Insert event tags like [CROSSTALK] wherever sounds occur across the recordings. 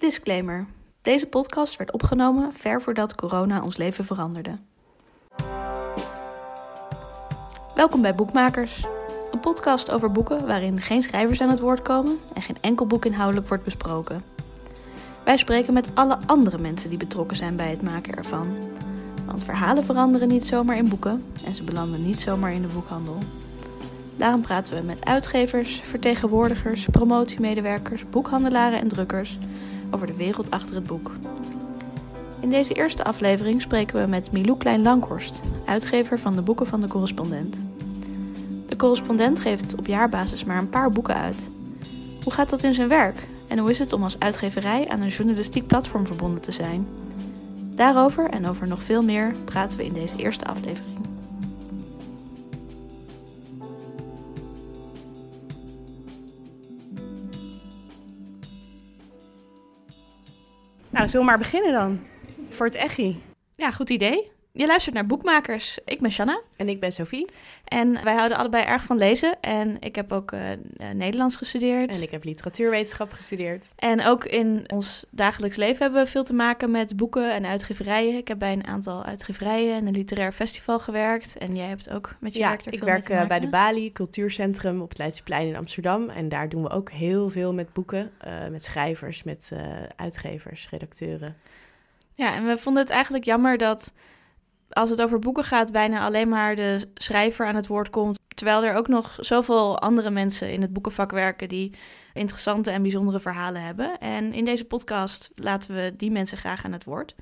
Disclaimer. Deze podcast werd opgenomen ver voordat corona ons leven veranderde. Welkom bij Boekmakers, een podcast over boeken waarin geen schrijvers aan het woord komen en geen enkel boek inhoudelijk wordt besproken. Wij spreken met alle andere mensen die betrokken zijn bij het maken ervan. Want verhalen veranderen niet zomaar in boeken en ze belanden niet zomaar in de boekhandel. Daarom praten we met uitgevers, vertegenwoordigers, promotiemedewerkers, boekhandelaren en drukkers over de wereld achter het boek. In deze eerste aflevering spreken we met Milou Klein-Lankhorst, uitgever van de boeken van de correspondent. De correspondent geeft op jaarbasis maar een paar boeken uit. Hoe gaat dat in zijn werk en hoe is het om als uitgeverij aan een journalistiek platform verbonden te zijn? Daarover en over nog veel meer praten we in deze eerste aflevering. Nou, zullen we maar beginnen dan? Voor het echi. Ja, goed idee. Je luistert naar Boekmakers. Ik ben Shanna. En ik ben Sophie. En wij houden allebei erg van lezen. En ik heb ook uh, Nederlands gestudeerd. En ik heb literatuurwetenschap gestudeerd. En ook in ons dagelijks leven hebben we veel te maken met boeken en uitgeverijen. Ik heb bij een aantal uitgeverijen en een literair festival gewerkt. En jij hebt ook met je ja, werk er ik veel werk uh, bij de. Bali Cultuurcentrum op het Leidseplein in Amsterdam. En daar doen we ook heel veel met boeken. Uh, met schrijvers, met uitgevers, redacteuren. Ja, en we vonden het eigenlijk jammer dat als het over boeken gaat, bijna alleen maar de schrijver aan het woord komt. Terwijl er ook nog zoveel andere mensen in het boekenvak werken die interessante en bijzondere verhalen hebben. En in deze podcast laten we die mensen graag aan het woord.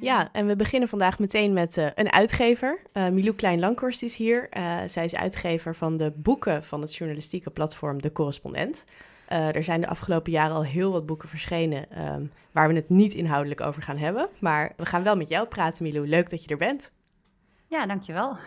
Ja, en we beginnen vandaag meteen met uh, een uitgever. Uh, Milou Klein-Lankhorst is hier. Uh, zij is uitgever van de boeken van het journalistieke platform De Correspondent. Er zijn de afgelopen jaren al heel wat boeken verschenen um, waar we het niet inhoudelijk over gaan hebben. Maar we gaan wel met jou praten, Milou. Leuk dat je er bent. Ja, dankjewel. [LAUGHS]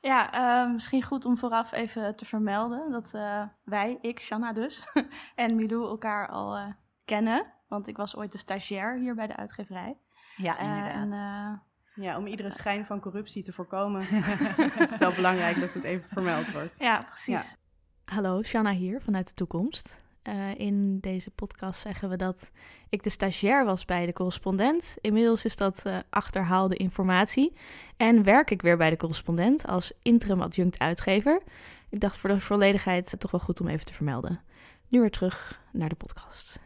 Ja, uh, misschien goed om vooraf even te vermelden dat uh, wij, ik, Shanna dus, [LAUGHS] en Milou elkaar al uh, kennen. Want ik was ooit de stagiair hier bij de uitgeverij. Ja, inderdaad. En, uh, ja, om iedere schijn van corruptie te voorkomen [LAUGHS] is het wel belangrijk dat het even vermeld wordt. Ja, precies. Ja. Hallo, Shanna hier vanuit de toekomst. Uh, in deze podcast zeggen we dat ik de stagiair was bij de correspondent. Inmiddels is dat uh, achterhaalde informatie. En werk ik weer bij de correspondent als interim adjunct uitgever. Ik dacht voor de volledigheid toch wel goed om even te vermelden. Nu weer terug naar de podcast.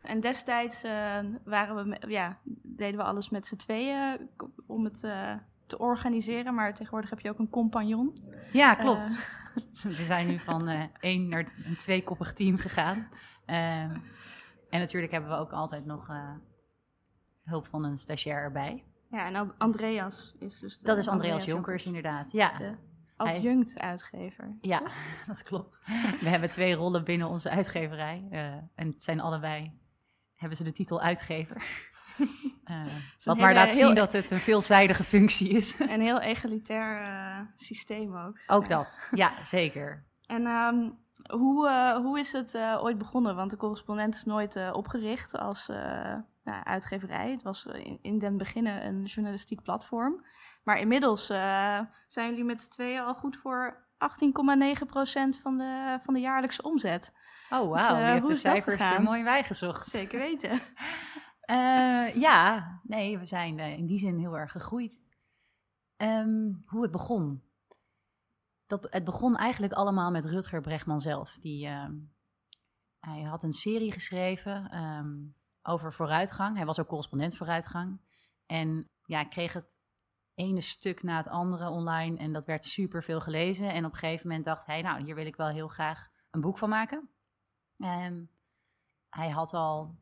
En destijds uh, waren we, ja, deden we alles met z'n tweeën om het te organiseren. Maar tegenwoordig heb je ook een compagnon. Ja, klopt. [LAUGHS] We zijn nu van uh, één naar een tweekoppig team gegaan. Uh, en natuurlijk hebben we ook altijd nog uh, hulp van een stagiair erbij. Ja, en Andreas is dus... dat is Andreas, Andreas Jonkers, Jonkers, inderdaad. Ja. de adjunct-uitgever. Ja, [LAUGHS] dat klopt. We hebben twee rollen binnen onze uitgeverij. En het zijn allebei... hebben ze de titel uitgever. [LAUGHS] Uh, wat maar laat zien dat het een veelzijdige functie is. [LAUGHS] Een heel egalitair uh, systeem ook. Ook dat, ja, [LAUGHS] zeker. En um, hoe, uh, hoe is het ooit begonnen? Want de correspondent is nooit opgericht als nou, uitgeverij. Het was in, in den beginnen een journalistiek platform. Maar inmiddels zijn jullie met z'n tweeën al goed voor 18,9% van de, van de jaarlijkse omzet. Oh, wauw. Dus, je hebt de cijfers er mooi bijgezocht. Zeker weten. [LAUGHS] Uh, ja, nee, we zijn uh, in die zin heel erg gegroeid. Um, hoe het begon. Dat, het begon eigenlijk allemaal met Rutger Bregman zelf. Die, uh, hij had een serie geschreven um, over vooruitgang. Hij was ook correspondent vooruitgang. En ja, kreeg het ene stuk na het andere online. En dat werd super veel gelezen. En op een gegeven moment dacht hij, nou, hier wil ik wel heel graag een boek van maken. Um, hij had al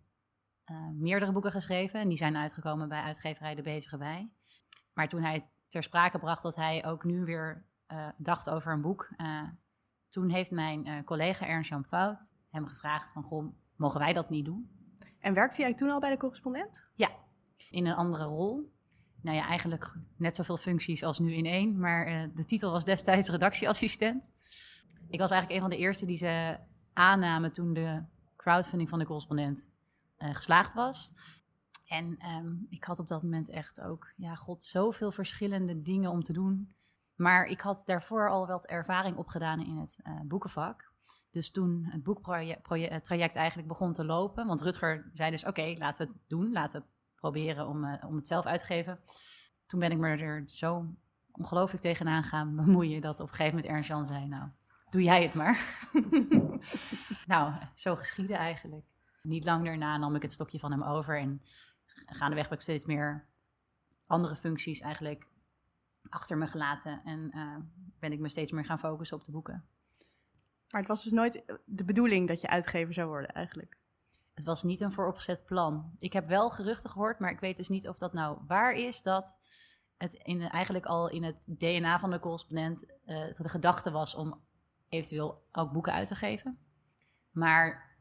uh, meerdere boeken geschreven. En die zijn uitgekomen bij uitgeverij De Bezige Bij. Maar toen hij ter sprake bracht dat hij ook nu weer uh, dacht over een boek... Uh, toen heeft mijn collega Ernst-Jan Fout hem gevraagd van... Goh, mogen wij dat niet doen? En werkte jij toen al bij de correspondent? Ja, in een andere rol. Nou ja, eigenlijk net zoveel functies als nu in één. Maar de titel was destijds redactieassistent. Ik was eigenlijk een van de eerste die ze aannamen toen de crowdfunding van de correspondent geslaagd was. En um, ik had op dat moment echt ook, ja, god, zoveel verschillende dingen om te doen. Maar ik had daarvoor al wat ervaring opgedaan in het uh, boekenvak. Dus toen het boektraject eigenlijk begon te lopen, want Rutger zei dus: Oké, laten we het doen, laten we proberen om, uh, om het zelf uit te geven. Toen ben ik me er zo ongelooflijk tegenaan gaan [LAUGHS] bemoeien dat op een gegeven moment Ernst Jan zei: Nou, doe jij het maar. [LAUGHS] nou, zo geschiedde eigenlijk. Niet lang daarna nam ik het stokje van hem over en gaandeweg heb ik steeds meer andere functies eigenlijk achter me gelaten en uh, ben ik me steeds meer gaan focussen op de boeken. Maar het was dus nooit de bedoeling dat je uitgever zou worden eigenlijk? Het was niet een vooropgezet plan. Ik heb wel geruchten gehoord, maar ik weet dus niet of dat nou waar is dat het in, eigenlijk al in het DNA van de correspondent uh, de gedachte was om eventueel ook boeken uit te geven. Maar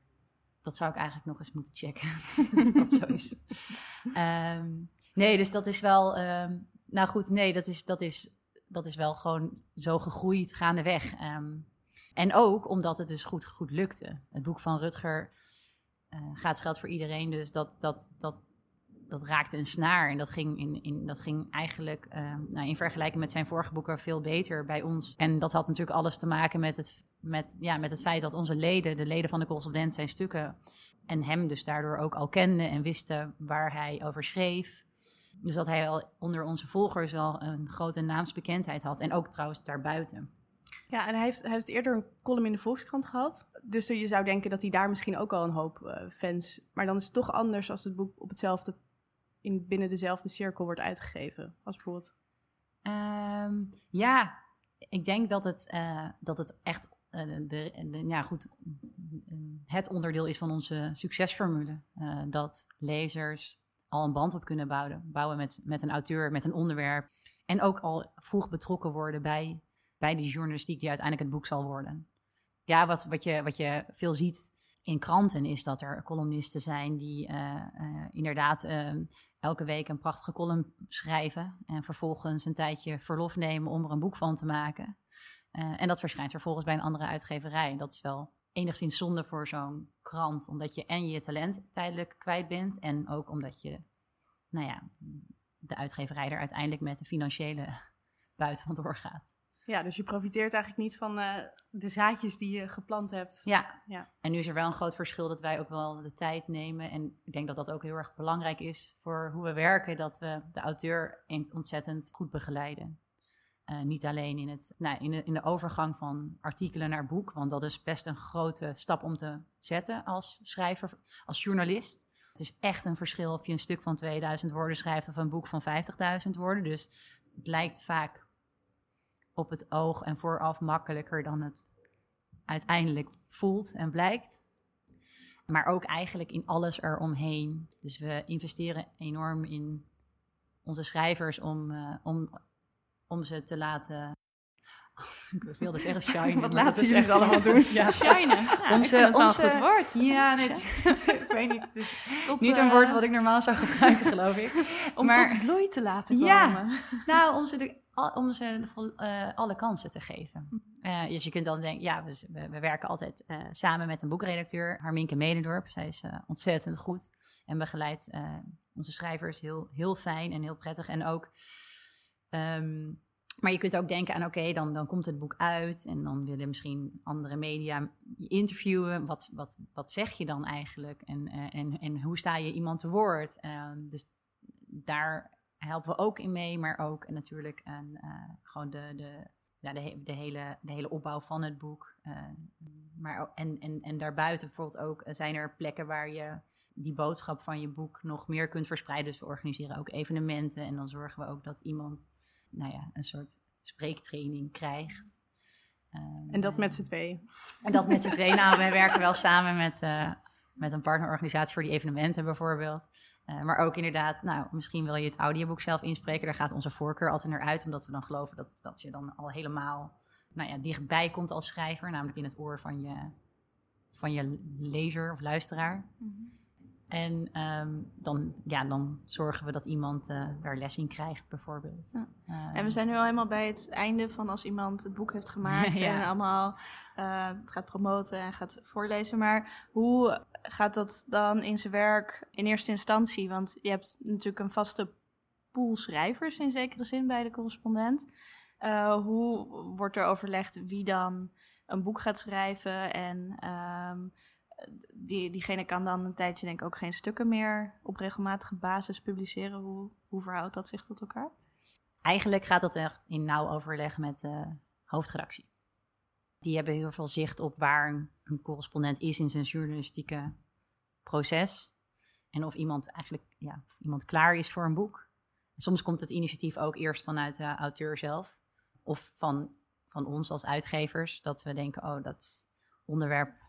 dat zou ik eigenlijk nog eens moeten checken. [LAUGHS] of dat zo is. Um, nee, dus dat is wel. Um, nou goed, nee, dat is, dat, is, dat is wel gewoon zo gegroeid gaandeweg. Um, en ook omdat het dus goed, goed lukte. Het boek van Rutger uh, gaat geld voor iedereen. Dus dat, dat, dat, dat raakte een snaar. En dat ging, in, in, dat ging eigenlijk uh, nou, in vergelijking met zijn vorige boeken veel beter bij ons. En dat had natuurlijk alles te maken met het, met, ja, met het feit dat onze leden, de leden van de correspondent, zijn stukken. En hem dus daardoor ook al kenden en wisten waar hij over schreef. Dus dat hij al onder onze volgers wel een grote naamsbekendheid had. En ook trouwens daarbuiten. Ja, en hij heeft, heeft eerder een column in de Volkskrant gehad. Dus je zou denken dat hij daar misschien ook al een hoop uh, fans... Maar dan is het toch anders als het boek op hetzelfde... In, binnen dezelfde cirkel wordt uitgegeven. Als bijvoorbeeld... Um, ja, ik denk dat het, uh, dat het echt uh, de, de, ja, goed, het onderdeel is van onze succesformule. dat lezers al een band op kunnen bouwen, bouwen met, met een auteur, met een onderwerp. En ook al vroeg betrokken worden bij bij die journalistiek die uiteindelijk het boek zal worden. Ja, wat, wat, je, wat je veel ziet in kranten is dat er columnisten zijn die uh, uh, inderdaad uh, elke week een prachtige column schrijven en vervolgens een tijdje verlof nemen om er een boek van te maken. en dat verschijnt vervolgens bij een andere uitgeverij. Dat is wel enigszins zonde voor zo'n krant, omdat je en je talent tijdelijk kwijt bent en ook omdat je, nou ja, de uitgeverij er uiteindelijk met de financiële [LAUGHS] buiten van doorgaat. Ja, dus je profiteert eigenlijk niet van uh, de zaadjes die je geplant hebt. Ja. ja, en nu is er wel een groot verschil dat wij ook wel de tijd nemen. En ik denk dat dat ook heel erg belangrijk is voor hoe we werken, dat we de auteur ontzettend goed begeleiden. Uh, niet alleen in, het, nou, in, de, in de overgang van artikelen naar boek, want dat is best een grote stap om te zetten als schrijver, als journalist. Het is echt een verschil of je een stuk van 2000 woorden schrijft of een boek van 50.000 woorden. Dus het lijkt vaak op het oog en vooraf makkelijker dan het uiteindelijk voelt en blijkt. Maar ook eigenlijk in alles eromheen. Dus we investeren enorm in onze schrijvers om, uh, om, om ze te laten. [LAUGHS] ik wilde zeggen shine. [LAUGHS] Wat laten jullie ze allemaal doen? [LAUGHS] Ja, shinen. Ja, om ze, om ze, goed woord. Ja, nee, ik weet niet. Het is tot, niet een uh, woord wat ik normaal zou gebruiken, geloof ik. Om maar, tot bloei te laten komen. Ja, nou, om ze de, om ze uh, alle kansen te geven. Uh, dus je kunt dan denken, ja, we, we werken altijd uh, samen met een boekredacteur, Harminke Medendorp. Zij is ontzettend goed en begeleidt onze schrijvers heel, heel fijn en heel prettig. En ook, um, maar je kunt ook denken aan, oké, dan, dan komt het boek uit en dan willen misschien andere media je interviewen. Wat, wat, wat zeg je dan eigenlijk en, en, en hoe sta je iemand te woord? Ehm, dus daar helpen we ook in mee, maar ook natuurlijk aan uh, gewoon de, de, ja, de, de, hele, de hele opbouw van het boek. Uh, maar, en, en, en daarbuiten bijvoorbeeld ook eh, zijn er plekken waar je die boodschap van je boek nog meer kunt verspreiden. Dus we organiseren ook evenementen en dan zorgen we ook dat iemand nou ja, een soort spreektraining krijgt. en dat met z'n tweeën? En dat met z'n tweeën. Nou, wij [LAUGHS] werken wel samen met, met een partnerorganisatie voor die evenementen bijvoorbeeld. Uh, maar ook inderdaad, nou, misschien wil je het audioboek zelf inspreken. Daar gaat onze voorkeur altijd naar uit, omdat we dan geloven dat, dat je dan al helemaal nou ja, dichtbij komt als schrijver, namelijk in het oor van je, van je lezer of luisteraar. -hmm. En um, dan, ja, dan zorgen we dat iemand uh, daar les in krijgt, bijvoorbeeld. Ja. Uh, en we zijn nu al helemaal bij het einde van als iemand het boek heeft gemaakt [LAUGHS] ja. en allemaal uh, het gaat promoten en gaat voorlezen. Maar hoe gaat dat dan in zijn werk in eerste instantie? Want je hebt natuurlijk een vaste pool schrijvers in zekere zin bij de correspondent. hoe wordt er overlegd wie dan een boek gaat schrijven en ehm, die, diegene kan dan een tijdje denk ik ook geen stukken meer op regelmatige basis publiceren. Hoe, hoe verhoudt dat zich tot elkaar? Eigenlijk gaat dat echt in nauw overleg met de hoofdredactie. Die hebben heel veel zicht op waar een, correspondent is in zijn journalistieke proces. En of iemand eigenlijk ja, of iemand klaar is voor een boek. Soms komt het initiatief ook eerst vanuit de auteur zelf. Of van, van ons als uitgevers. Dat we denken, oh, dat onderwerp,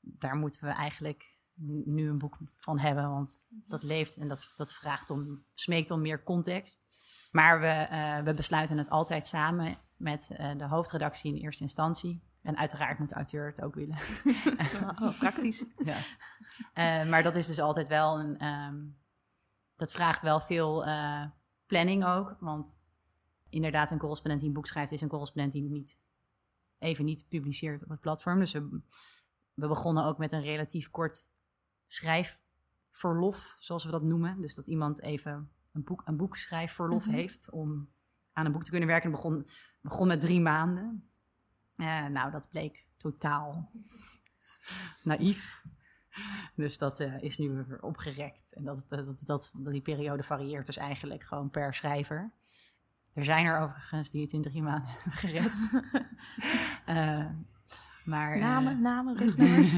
daar moeten we eigenlijk nu een boek van hebben. Want dat leeft en dat, dat vraagt om, smeekt om meer context. Maar we, uh, we besluiten het altijd samen met uh, de hoofdredactie in eerste instantie. En uiteraard moet de auteur het ook willen. [LAUGHS] oh, praktisch. [LAUGHS] ja. Uh, maar dat is dus altijd wel een. Um, dat vraagt wel veel planning ook. Want inderdaad, een correspondent die een boek schrijft, is een correspondent die niet even niet publiceert op het platform. Dus we, we begonnen ook met een relatief kort schrijfverlof, zoals we dat noemen. Dus dat iemand even een, boek, een boekschrijfverlof mm -hmm. heeft om aan een boek te kunnen werken. Het begon, begon met drie maanden. Uh, nou, dat bleek totaal naïef. Dus dat uh, is nu weer opgerekt. En dat, dat, dat, dat, die periode varieert dus eigenlijk gewoon per schrijver. Er zijn er overigens die het in drie maanden hebben [LAUGHS] gered. uh, [LAUGHS] maar, namen, uh, namen, [LAUGHS] rugnummers.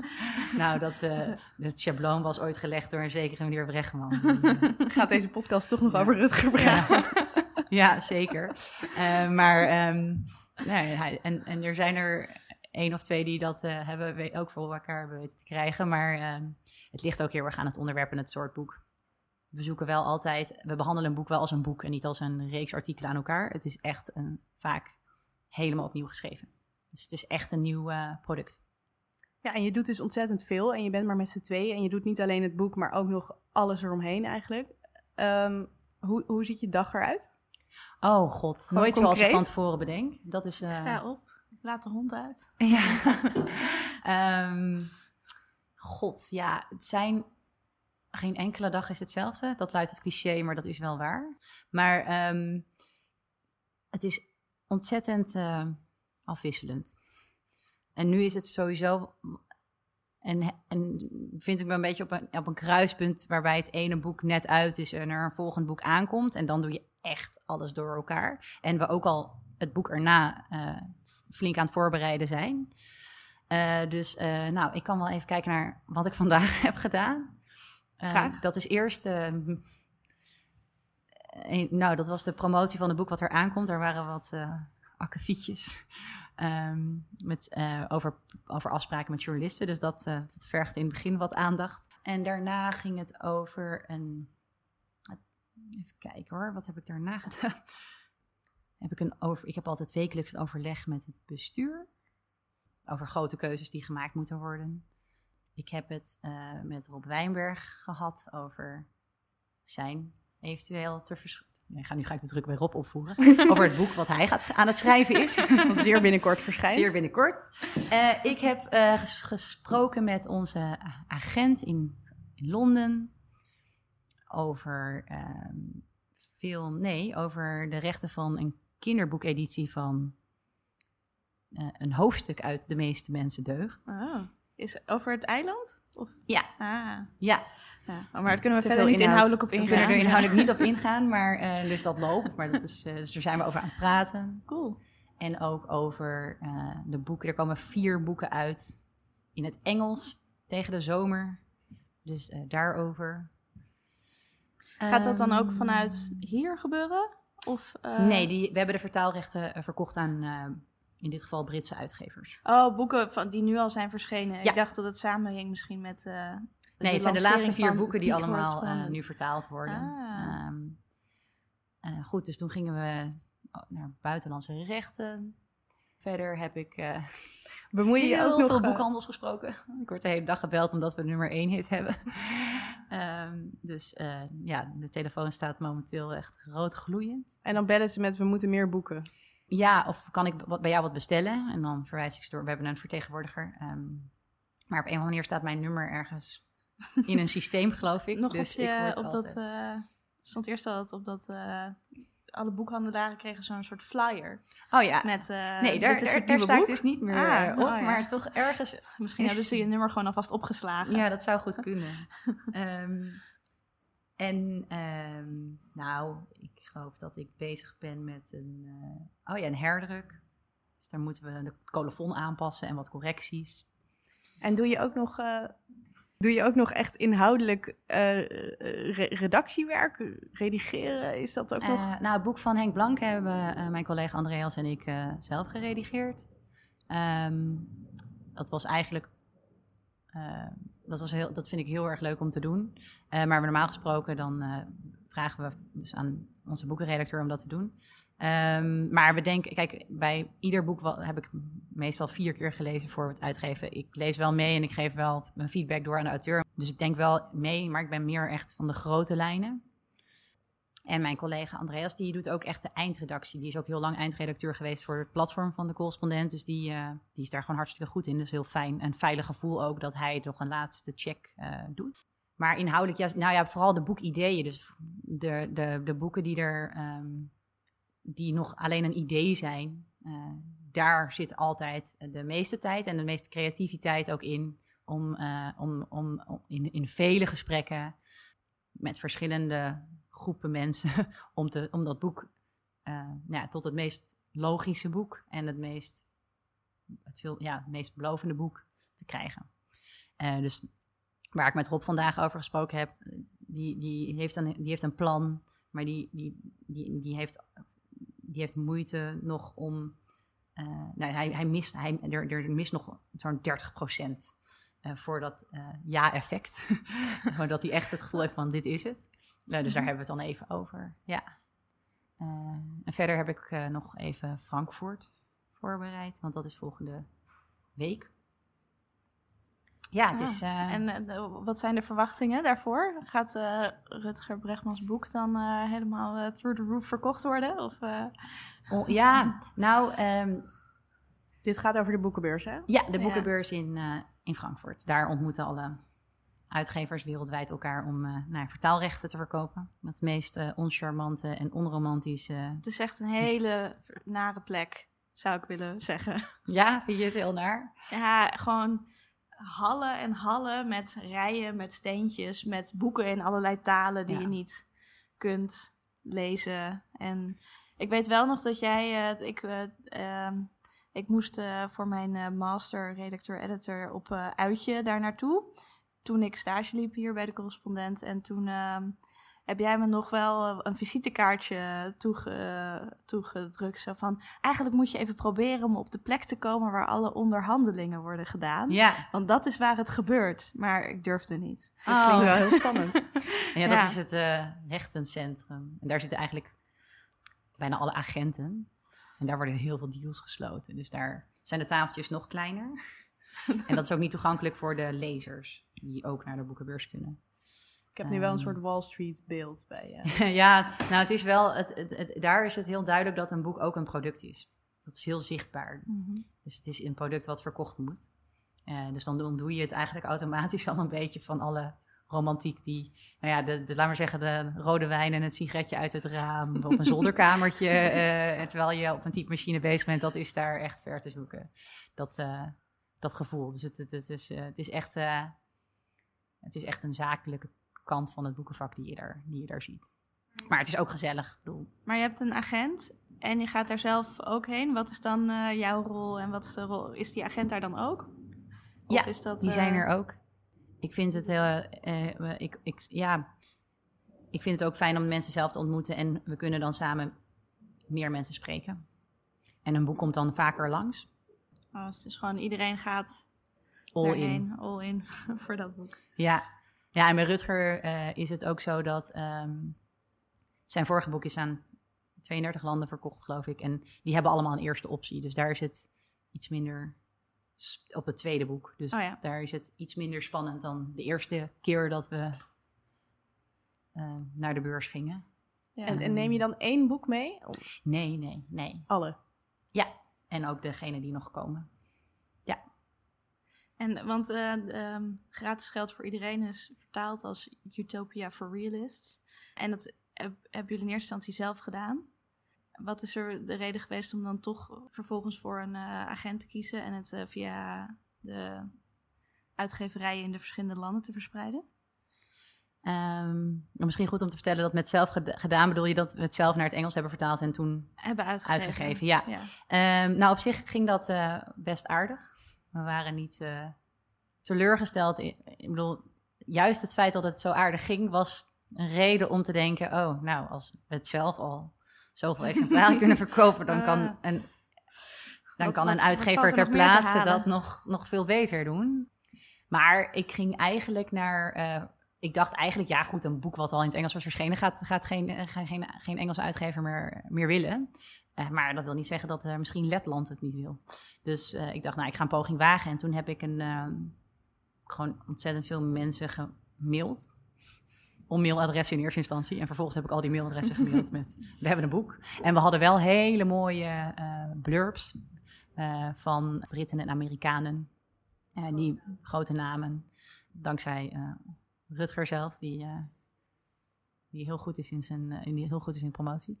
[LAUGHS] nou, dat, uh, dat schabloon was ooit gelegd door een zekere meneer Bregman. [LAUGHS] Gaat deze podcast toch nog ja. over Rutger Bregman? Ja. ja, zeker. Maar, um, nee, hij, en, en er zijn er één of twee die dat uh, hebben ook voor elkaar hebben weten te krijgen. Maar um, het ligt ook heel erg aan het onderwerp en het soort boek. We zoeken wel altijd, we behandelen een boek wel als een boek en niet als een reeks artikelen aan elkaar. Het is echt een, vaak helemaal opnieuw geschreven. Dus het is echt een nieuw uh, product. Ja, en je doet dus ontzettend veel en je bent maar met z'n tweeën. En je doet niet alleen het boek, maar ook nog alles eromheen eigenlijk. Um, hoe, hoe ziet je dag eruit? Oh god, Gewoon nooit concreet? zoals ik van tevoren bedenk. Dat is, uh... Sta op, laat de hond uit. Ja. um, [LAUGHS] god, ja, het zijn... Geen enkele dag is hetzelfde. Dat luidt het cliché, maar dat is wel waar. Maar um, het is ontzettend uh, afwisselend. En nu is het sowieso... En, en vind ik me een beetje op een, op een kruispunt waarbij het ene boek net uit is en er een volgend boek aankomt. En dan doe je echt alles door elkaar. En we ook al het boek erna uh, flink aan het voorbereiden zijn. Uh, dus uh, nou, ik kan wel even kijken naar wat ik [LAUGHS] vandaag heb gedaan. dat is eerst. een, nou, dat was de promotie van het boek wat er aankomt. Daar waren wat akkefietjes. Um, met, over, over afspraken met journalisten. Dus dat, dat vergt in het begin wat aandacht. En daarna ging het over een Even kijken hoor, wat heb ik daarna gedaan? [LAUGHS] heb ik, een over, ik heb altijd wekelijks een overleg met het bestuur. Over grote keuzes die gemaakt moeten worden. Ik heb het uh, met Rob Wijnberg gehad over zijn eventueel te verschuiven. Nee, ga, nu ga ik de druk bij Rob opvoeren. [LAUGHS] over het boek wat hij gaat, aan het schrijven is. [LAUGHS] Wat zeer binnenkort verschijnt. Zeer binnenkort. Uh, ik heb uh, ges gesproken met onze agent in, in Londen over um, film, nee, over de rechten van een kinderboekeditie van uh, een hoofdstuk uit De meeste mensen deugd. Oh. Is over het eiland? Of? Ja. Ah. Ja. ja. Oh, maar daar kunnen we verder niet inhoud. inhoudelijk op ingaan. We kunnen er inhoudelijk niet op [LAUGHS] ingaan, maar uh, dus dat loopt. Maar dat is, uh, dus daar zijn we over aan het praten. Cool. En ook over de boeken. Er komen vier boeken uit in het Engels tegen de zomer. Dus daarover. Gaat dat dan ook vanuit hier gebeuren? Of. Nee, die, we hebben de vertaalrechten verkocht aan in dit geval Britse uitgevers. Oh, boeken van, die nu al zijn verschenen. Ja. Ik dacht dat het samenhing misschien met. nee, het zijn de laatste vier boeken die allemaal nu vertaald worden. Ah. Um, goed, dus toen gingen we naar buitenlandse rechten. Verder heb ik [LAUGHS] Bemoei je, ook nog veel boekhandels gesproken? [LAUGHS] Ik word de hele dag gebeld omdat we nummer één hit hebben. um, [LAUGHS] dus ja, de telefoon staat momenteel echt rood gloeiend. En dan bellen ze met we moeten meer boeken. Ja, of kan ik wat, bij jou wat bestellen? En dan verwijs ik ze door. We hebben een vertegenwoordiger. Um, maar op een of andere manier staat mijn nummer ergens in een systeem, [LAUGHS] geloof ik. Nog dus op, je, op dat... Uh, stond eerst al op dat... Uh, alle boekhandelaren kregen zo'n soort flyer. Oh ja. Met, uh, nee, daar, daar, daar sta ik dus niet meer ah, op, oh, ja. maar toch ergens... Misschien hebben ze je nummer gewoon alvast opgeslagen. Ja, dat zou goed [LAUGHS] kunnen. um, en um, nou, ik dat ik bezig ben met een, uh, oh ja, een herdruk. Dus daar moeten we de colofon aanpassen en wat correcties. En doe je ook nog, uh, doe je ook nog echt inhoudelijk uh, re redactiewerk, redigeren? Is dat ook nog? Nou, het boek van Henk Blank hebben mijn collega Andreas en ik zelf geredigeerd. Um, dat was eigenlijk dat, was heel, dat vind ik heel erg leuk om te doen. Uh, maar normaal gesproken dan uh, vragen we dus aan onze boekenredacteur om dat te doen. Um, maar we denken, kijk, bij ieder boek wel, heb ik meestal vier keer gelezen voor het uitgeven. Ik lees wel mee en ik geef wel mijn feedback door aan de auteur. Dus ik denk wel mee, maar ik ben meer echt van de grote lijnen. En mijn collega Andreas, die doet ook echt de eindredactie. Die is ook heel lang eindredacteur geweest voor het platform van de correspondent. Dus die, uh, die is daar gewoon hartstikke goed in. Dus heel fijn en veilig gevoel ook dat hij toch een laatste check uh, doet. Maar inhoudelijk, ja, nou ja, vooral de boekideeën. Dus de, de, de boeken die er um, die nog alleen een idee zijn, uh, daar zit altijd de meeste tijd en de meeste creativiteit ook in. Om, om, om, om in, in vele gesprekken met verschillende groepen mensen [LAUGHS] om, te, om dat boek uh, nou ja, tot het meest logische boek en het meest, het veel, ja, het meest belovende boek te krijgen. Dus waar ik met Rob vandaag over gesproken heb, die, die, heeft, een, die heeft een plan, maar die, die, die, die, heeft, die heeft moeite nog om. Uh, nou, hij, hij mist, hij, er, er mist nog zo'n 30 procent voor dat ja-effect. [LAUGHS] dat hij echt het gevoel heeft van dit is het. Nou, dus daar mhm. hebben we het dan even over. Ja. Uh, en verder heb ik uh, nog even Frankfurt voorbereid, want dat is volgende week. Ja, het is. Uh, en wat zijn de verwachtingen daarvoor? Gaat Rutger Bregmans boek dan helemaal through the roof verkocht worden? Of, oh, ja, nou. Um, Dit gaat over de boekenbeurs, hè? Ja, de boekenbeurs in, in Frankfurt. Daar ontmoeten alle uitgevers wereldwijd elkaar om uh, nou, vertaalrechten te verkopen. Het meest uh, oncharmante en onromantische. Het is echt een hele nare plek, zou ik willen zeggen. Ja, vind je het heel naar? Ja, gewoon hallen en hallen met rijen, met steentjes, met boeken in allerlei talen die je niet kunt lezen. En ik weet wel nog dat jij, uh, ik, ehm, ik moest voor mijn master redacteur-editor op uitje daar naartoe toen ik stage liep hier bij de correspondent. En toen ehm, heb jij me nog wel eh, een visitekaartje toege, toegedrukt. Zo van, eigenlijk moet je even proberen om op de plek te komen waar alle onderhandelingen worden gedaan. Ja. Want dat is waar het gebeurt. Maar ik durfde niet. Dat oh. klinkt wel heel spannend. [LAUGHS] ja, dat is het uh, rechtencentrum. En daar zitten eigenlijk bijna alle agenten. En daar worden heel veel deals gesloten. Dus daar zijn de tafeltjes nog kleiner. [LAUGHS] en dat is ook niet toegankelijk voor de lezers die ook naar de boekenbeurs kunnen. Ik heb nu wel een ehm. soort Wall Street beeld bij je. [LAUGHS] ja, nou het is wel, het, het, het, daar is het heel duidelijk dat een boek ook een product is. Dat is heel zichtbaar. Mhm. Dus het is een product wat verkocht moet. Uh, dus dan doe je het eigenlijk automatisch al een beetje van alle romantiek die, nou ja, de, de, laat maar zeggen, de rode wijn en het sigaretje uit het raam op een [LAUGHS] zolderkamertje, uh, terwijl je op een typemachine bezig bent, dat is daar echt ver te zoeken. Dat, uh, dat gevoel. Dus het, het, het is, het is echt het is echt een zakelijke kant van het boekenvak die je daar, die je daar ziet. Maar het is ook gezellig. Bedoel. Maar je hebt een agent en je gaat daar zelf ook heen. Wat is dan uh, jouw rol en wat is de rol? Is die agent daar dan ook? Of ja, is dat, die zijn uh... er ook. Ik vind het heel, uh, ik, ik, ja, ik vind het ook fijn om mensen zelf te ontmoeten en we kunnen dan samen meer mensen spreken. En een boek komt dan vaker langs. Oh, dus gewoon iedereen gaat all in. All in [LAUGHS] voor dat boek. Ja, ja en bij Rutger uh, is het ook zo dat um, zijn vorige boek is aan 32 landen verkocht, geloof ik. En die hebben allemaal een eerste optie. Dus daar is het iets minder op het tweede boek. Dus oh ja. daar is het iets minder spannend dan de eerste keer dat we uh, naar de beurs gingen. Ja. En, en, neem je dan één boek mee? Nee, nee, nee. Alle? Ja, en ook degene die nog komen. En, want uh, um, gratis geld voor iedereen is vertaald als Utopia for Realists. En dat heb, hebben jullie in eerste instantie zelf gedaan. wat is er de reden geweest om dan toch vervolgens voor een uh, agent te kiezen en het uh, via de uitgeverijen in de verschillende landen te verspreiden? Um, misschien goed om te vertellen dat met zelf gedaan bedoel je dat we het zelf naar het Engels hebben vertaald en toen hebben uitgegeven. uitgegeven ja. ja. Um, nou, op zich ging dat uh, best aardig. We waren niet uh, teleurgesteld. Ik bedoel, juist het feit dat het zo aardig ging, was een reden om te denken: oh, nou, als we het zelf al zoveel exemplaren [LAUGHS] kunnen verkopen, dan kan ah. een, dan wat, kan een uitgever ter plaatse dat nog, nog veel beter doen. Maar ik ging eigenlijk naar. Uh, ik dacht eigenlijk, ja goed, een boek wat al in het Engels was verschenen, gaat, gaat geen, geen, geen Engelse uitgever meer, meer willen. Uh, maar dat wil niet zeggen dat misschien Letland het niet wil. Dus ik dacht, nou, ik ga een poging wagen. En toen heb ik een, ehm, gewoon ontzettend veel mensen gemaild. Om mailadressen in eerste instantie. En vervolgens heb ik al die mailadressen gemaild met... We hebben een boek. En we hadden wel hele mooie blurbs van Britten en Amerikanen uh, die grote namen, dankzij uh, Rutger zelf, die, uh, die, heel goed is in zijn, die heel goed is in promotie.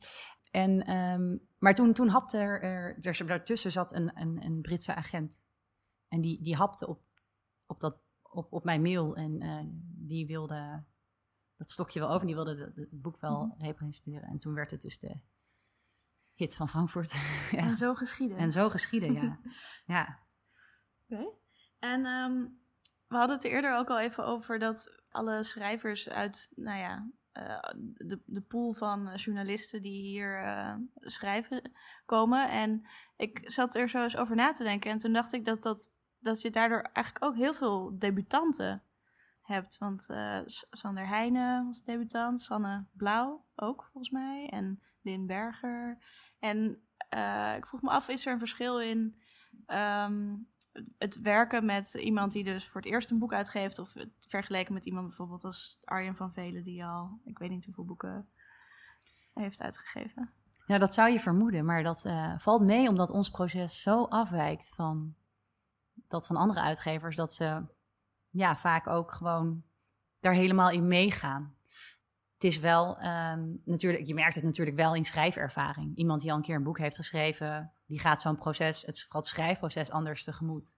En, um, maar toen, toen hapte er, er, daartussen zat een, een, een, Britse agent. En die, die hapte op, op, dat, op, op mijn mail en die wilde dat stokje wel over. Die wilde het boek wel mm -hmm. representeren. En toen werd het dus de hit van Frankfurt. [LAUGHS] ja. En zo geschieden. En zo geschieden, ja. [LAUGHS] ja. Oké. En um, we hadden het eerder ook al even over dat alle schrijvers uit, nou ja, uh, de, de pool van journalisten die hier uh, schrijven komen. En ik zat er zo eens over na te denken. En toen dacht ik dat, dat, dat je daardoor eigenlijk ook heel veel debutanten hebt. Want uh, Sander Heijnen was debutant, Sanne Blauw ook volgens mij. En Lin Berger. En ik vroeg me af, is er een verschil in um, het werken met iemand die dus voor het eerst een boek uitgeeft, of vergeleken met iemand bijvoorbeeld als Arjen van Velen, die al, ik weet niet hoeveel boeken heeft uitgegeven. Ja, dat zou je vermoeden, maar dat uh, valt mee omdat ons proces zo afwijkt van dat van andere uitgevers, dat ze ja, vaak ook gewoon daar helemaal in meegaan. Het is wel, um, natuurlijk, je merkt het natuurlijk wel in schrijfervaring. Iemand die al een keer een boek heeft geschreven, die gaat zo'n proces, het, het schrijfproces, anders tegemoet.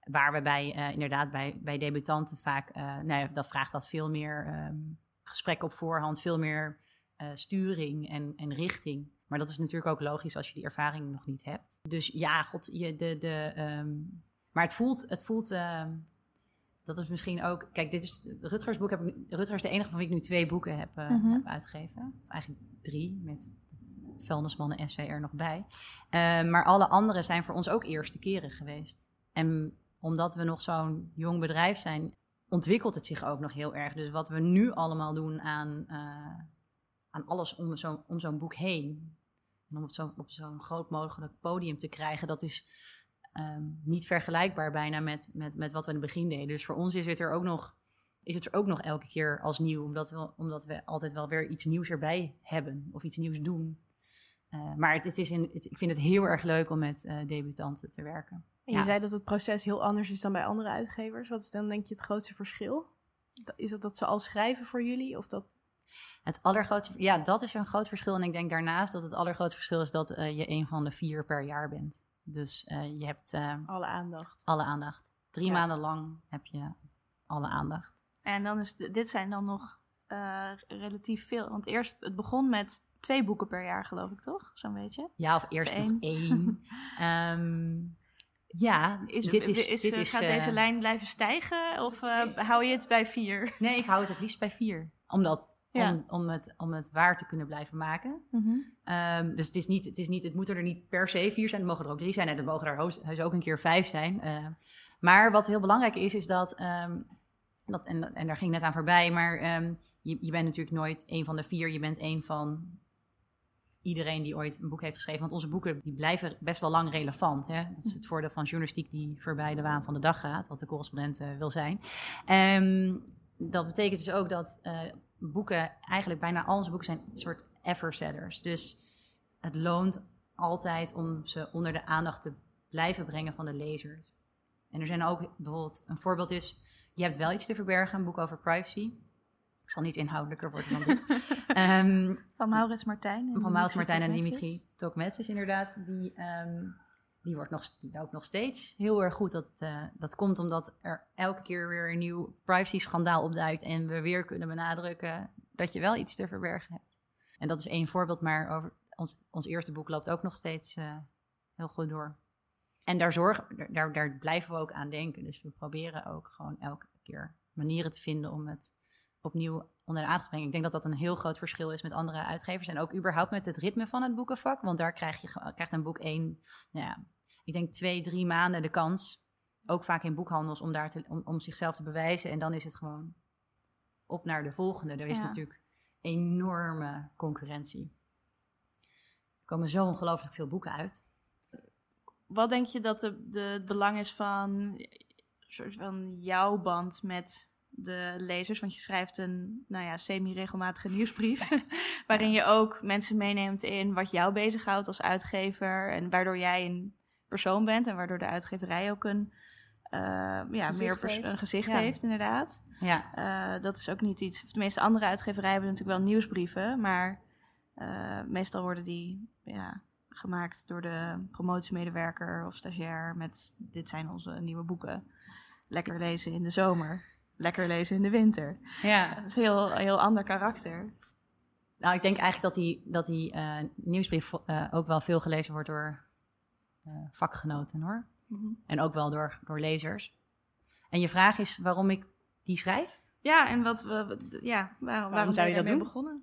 Waar we bij, uh, inderdaad, bij, bij debutanten vaak, uh, dat vraagt dat veel meer um, gesprek op voorhand, veel meer uh, sturing en, en richting. Maar dat is natuurlijk ook logisch als je die ervaring nog niet hebt. Dus ja, god, je, de, de, um, maar het voelt, het voelt dat is misschien ook. Kijk, dit is Rutgers boek. Heb ik, Rutgers is de enige van wie ik nu twee boeken heb, uh, heb uitgegeven. Eigenlijk drie, met Vuilnismannen SV er nog bij. Uh, maar alle andere zijn voor ons ook eerste keren geweest. En omdat we nog zo'n jong bedrijf zijn, ontwikkelt het zich ook nog heel erg. Dus wat we nu allemaal doen aan, uh, aan alles om zo'n boek heen. En om op zo'n zo'n groot mogelijk podium te krijgen, dat is um, niet vergelijkbaar bijna met, met, met wat we in het begin deden. Dus voor ons is het er ook nog, is het er ook nog elke keer als nieuw, omdat we, omdat we altijd wel weer iets nieuws erbij hebben of iets nieuws doen. Uh, maar het, het is in, het, ik vind het heel erg leuk om met uh, debutanten te werken. En je zei dat het proces heel anders is dan bij andere uitgevers. Wat is dan denk je het grootste verschil? Is dat dat ze al schrijven voor jullie of dat het allergrootste, ja, dat is een groot verschil. En ik denk daarnaast dat het allergrootste verschil is dat uh, je een van de vier per jaar bent. Dus uh, je hebt... Uh, alle aandacht. Alle aandacht. Drie ja. maanden lang heb je alle aandacht. En dan is dit zijn dan nog uh, relatief veel. Want eerst, het begon met twee boeken per jaar, geloof ik, toch? Zo'n beetje. Ja, of eerst nog één. um, [LAUGHS] ja, is, dit is, is, dit is, gaat deze lijn blijven stijgen? Of hou je het bij vier? Nee, ik hou het het liefst bij vier. Omdat ja. Om, om, het, om het waar te kunnen blijven maken. Mm -hmm. um, dus het is niet, het is niet, het moeten er niet per se vier zijn, er mogen er ook drie zijn en er mogen er heus ook een keer vijf zijn. Uh, maar wat heel belangrijk is, is dat, um, dat en, en daar ging net aan voorbij, maar um, je, je bent natuurlijk nooit een van de vier, je bent een van iedereen die ooit een boek heeft geschreven. Want onze boeken die blijven best wel lang relevant. Hè? Dat is het voordeel van journalistiek die voorbij de waan van de dag gaat, wat de correspondent uh, wil zijn. Um, dat betekent dus ook dat uh, boeken, eigenlijk bijna al onze boeken zijn een soort ever-setters. Dus het loont altijd om ze onder de aandacht te blijven brengen van de lezers. En er zijn ook bijvoorbeeld, een voorbeeld is, je hebt wel iets te verbergen, een boek over privacy. Ik zal niet inhoudelijker worden dan dit. [LAUGHS] Ehm, van Maurits Martijn. van Maurits Martijn en Dimitri Tokmetsis, inderdaad. Die, ehm, die wordt nog, die ook nog steeds heel erg goed. Dat, uh, dat komt omdat er elke keer weer een nieuw privacy-schandaal opduikt. En we weer kunnen benadrukken dat je wel iets te verbergen hebt. En dat is één voorbeeld, maar over ons, ons eerste boek loopt ook nog steeds uh, heel goed door. En daar, zorgen, daar, daar blijven we ook aan denken. Dus we proberen ook gewoon elke keer manieren te vinden om het opnieuw onder de aandacht te brengen. Ik denk dat dat een heel groot verschil is met andere uitgevers. En ook überhaupt met het ritme van het boekenvak. Want daar krijg je krijgt een boek één, nou ja, ik denk twee, drie maanden de kans. Ook vaak in boekhandels om, daar te, om, om zichzelf te bewijzen. En dan is het gewoon op naar de volgende. Er is natuurlijk enorme concurrentie. Er komen zo ongelooflijk veel boeken uit. Wat denk je dat de, de, het belang is van, soort van jouw band met de lezers? Want je schrijft een nou ja, semi-regelmatige nieuwsbrief. [LAUGHS] waarin je ook mensen meeneemt in wat jou bezighoudt als uitgever. En waardoor jij een persoon bent en waardoor de uitgeverij ook een, uh, ja, meer een gezicht heeft, inderdaad. Ja. Uh, dat is ook niet iets. Of tenminste, andere uitgeverijen hebben natuurlijk wel nieuwsbrieven, maar uh, meestal worden die ja, gemaakt door de promotiemedewerker of stagiair met dit zijn onze nieuwe boeken. Lekker lezen in de zomer, lekker lezen in de winter. Ja. Dat is een heel, heel ander karakter. Nou, ik denk eigenlijk dat die, dat die nieuwsbrief ook wel veel gelezen wordt door vakgenoten hoor. Mhm. En ook wel door, door lezers. En je vraag is waarom ik die schrijf? Ja, en wat we, ja, waarom, waarom, zou je dat doen? begonnen?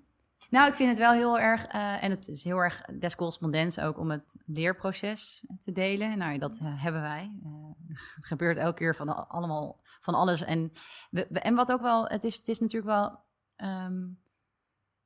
Nou, ik vind het wel heel erg, uh, en het is heel erg des correspondents ook om het leerproces te delen. Nou, dat uh, hebben wij. Uh, [LAUGHS] het gebeurt elke keer van allemaal van alles. En, we, en wat ook wel, het is, het is natuurlijk wel um,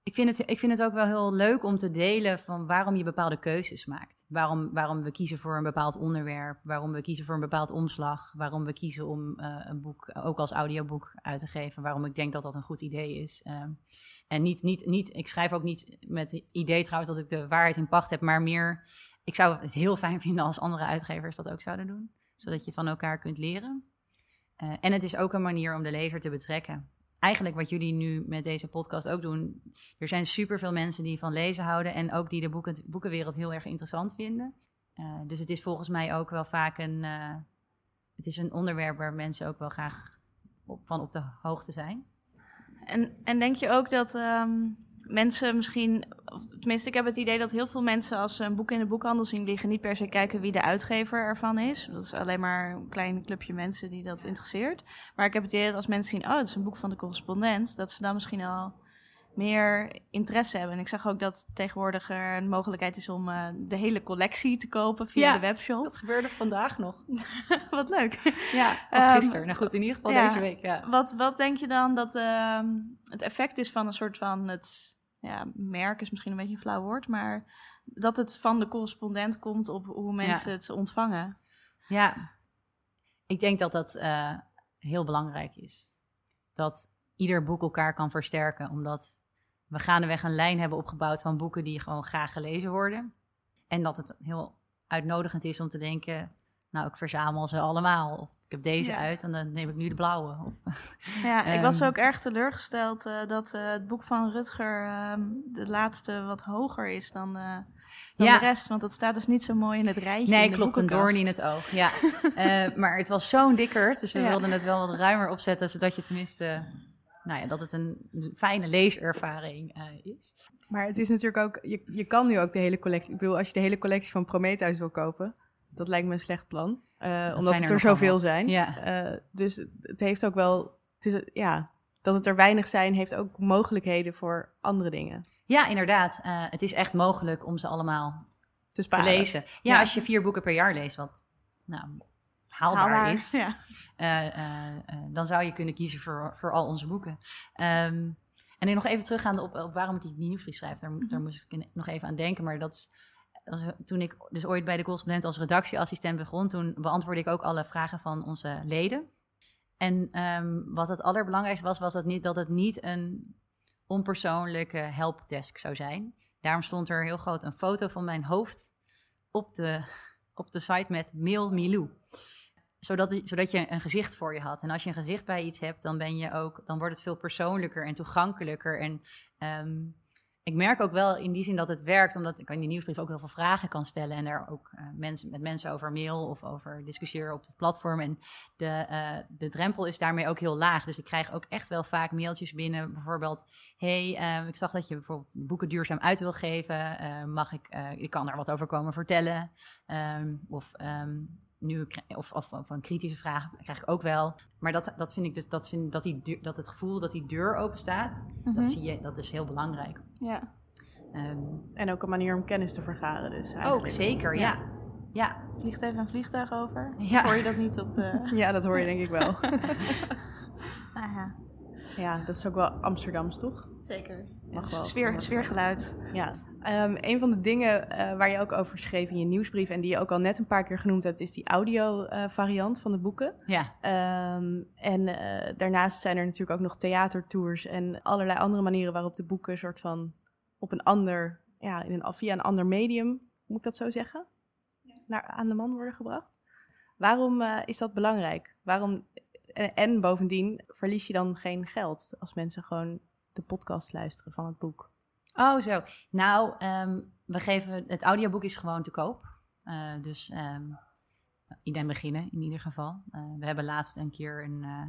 ik vind, het, ik vind het ook wel heel leuk om te delen van waarom je bepaalde keuzes maakt. Waarom, waarom we kiezen voor een bepaald onderwerp, waarom we kiezen voor een bepaald omslag, waarom we kiezen om uh, een boek ook als audioboek uit te geven, waarom ik denk dat dat een goed idee is. Um, en niet, niet, niet, ik schrijf ook niet met het idee trouwens dat ik de waarheid in pacht heb, maar meer, ik zou het heel fijn [LAUGHS] vinden als andere uitgevers dat ook zouden doen, zodat je van elkaar kunt leren. Uh, en het is ook een manier om de lezer te betrekken eigenlijk wat jullie nu met deze podcast ook doen. Er zijn superveel mensen die van lezen houden en ook die de boeken, boekenwereld heel erg interessant vinden. Uh, dus het is volgens mij ook wel vaak een, uh, het is een onderwerp waar mensen ook wel graag van op de hoogte zijn. En, en denk je ook dat um, mensen misschien, of tenminste, ik heb het idee dat heel veel mensen als ze een boek in de boekhandel zien liggen, niet per se kijken wie de uitgever ervan is. Dat is alleen maar een klein clubje mensen die dat interesseert. Maar ik heb het idee dat als mensen zien, oh, het is een boek van de correspondent, dat ze dan misschien al meer interesse hebben. En ik zag ook dat tegenwoordig er een mogelijkheid is om uh, de hele collectie te kopen via de webshop. Dat gebeurde vandaag nog. [LAUGHS] wat leuk. Ja, of gisteren. Nou goed, in ieder geval ja, deze week. Ja. Wat, wat denk je dan dat uh, het effect is van een soort van het ja, merk is misschien een beetje een flauw woord, maar dat het van de correspondent komt op hoe mensen het ontvangen. Ja, ik denk dat dat uh, heel belangrijk is. Dat ieder boek elkaar kan versterken, omdat we gaandeweg een lijn hebben opgebouwd van boeken die gewoon graag gelezen worden. En dat het heel uitnodigend is om te denken, nou, ik verzamel ze allemaal ik heb deze uit en dan neem ik nu de blauwe. Of, [LAUGHS] ja, ik was ehm, ook erg teleurgesteld uh, dat uh, het boek van Rutger uh, de laatste wat hoger is dan, uh, dan ja. de rest. Want dat staat dus niet zo mooi in het rijtje. Nee, klopt, een doorn in het oog. Ja, [LAUGHS] maar het was zo'n dikker, dus we ja. wilden het wel wat ruimer opzetten, zodat je tenminste, nou ja, dat het een fijne leeservaring is. Maar het is natuurlijk ook, je, je kan nu ook de hele collectie, ik bedoel, als je de hele collectie van Prometheus wil kopen, dat lijkt me een slecht plan. Uh, omdat het er, er zoveel zijn. Ja. Uh, dus het heeft ook wel. Het is, ja, dat het er weinig zijn, heeft ook mogelijkheden voor andere dingen. Ja, inderdaad. Het is echt mogelijk om ze allemaal te, te lezen. Ja, ja, als je vier boeken per jaar leest, wat nou, haalbaar, haalbaar is, ja. dan zou je kunnen kiezen voor, voor al onze boeken. Um, en nog even teruggaande op, op waarom ik die nieuwsbrief schrijf, daar, mm -hmm. daar moest ik nog even aan denken. Maar dat is toen ik dus ooit bij de correspondent als redactieassistent begon, toen beantwoordde ik ook alle vragen van onze leden. En um, wat het allerbelangrijkste was, was dat, niet, dat het niet een onpersoonlijke helpdesk zou zijn. Daarom stond er heel groot een foto van mijn hoofd op de, op de site met Mail Milou. Zodat, zodat je een gezicht voor je had. En als je een gezicht bij iets hebt, dan, ben je ook, dan wordt het veel persoonlijker en toegankelijker. En ehm, ik merk ook wel in die zin dat het werkt, omdat ik in die nieuwsbrief ook heel veel vragen kan stellen en er ook uh, mensen, met mensen over mail of over discussiëren op het platform. En de, uh, de drempel is daarmee ook heel laag. Dus ik krijg ook echt wel vaak mailtjes binnen, bijvoorbeeld: hey, uh, ik zag dat je bijvoorbeeld boeken duurzaam uit wil geven. mag ik, ik kan er wat over komen vertellen. Um, of nu, of, of, of, een kritische vraag krijg ik ook wel. Maar dat, dat vind ik dus, dat, vind, dat, die, dat het gevoel dat die deur open staat, mm -hmm. dat zie je, dat is heel belangrijk. Ja. Um, en ook een manier om kennis te vergaren dus. Ook, zeker, ja. ja. ja. Vliegt even een vliegtuig over? Ja. Hoor je dat niet op de... [LAUGHS] ja, dat hoor je denk ik wel. [LAUGHS] [LAUGHS] Aha. Ja, dat is ook wel Amsterdams, toch? Zeker. Mag wel. Sfeer, sfeergeluid. Ja. Um, een van de dingen uh, waar je ook over schreef in je nieuwsbrief... en die je ook al net een paar keer genoemd hebt... is die audio-variant uh, van de boeken. Ja. Um, en uh, daarnaast zijn er natuurlijk ook nog theatertours... en allerlei andere manieren waarop de boeken... soort van op een ander... Ja, in een, via een ander medium, moet ik dat zo zeggen? Naar, aan de man worden gebracht. Waarom is dat belangrijk? Waarom en, en, bovendien verlies je dan geen geld als mensen gewoon de podcast luisteren van het boek. Oh, zo. Nou, um, we geven het audioboek is gewoon te koop. Uh, dus um, iedereen beginnen in ieder geval. Uh, we hebben laatst een keer een, uh,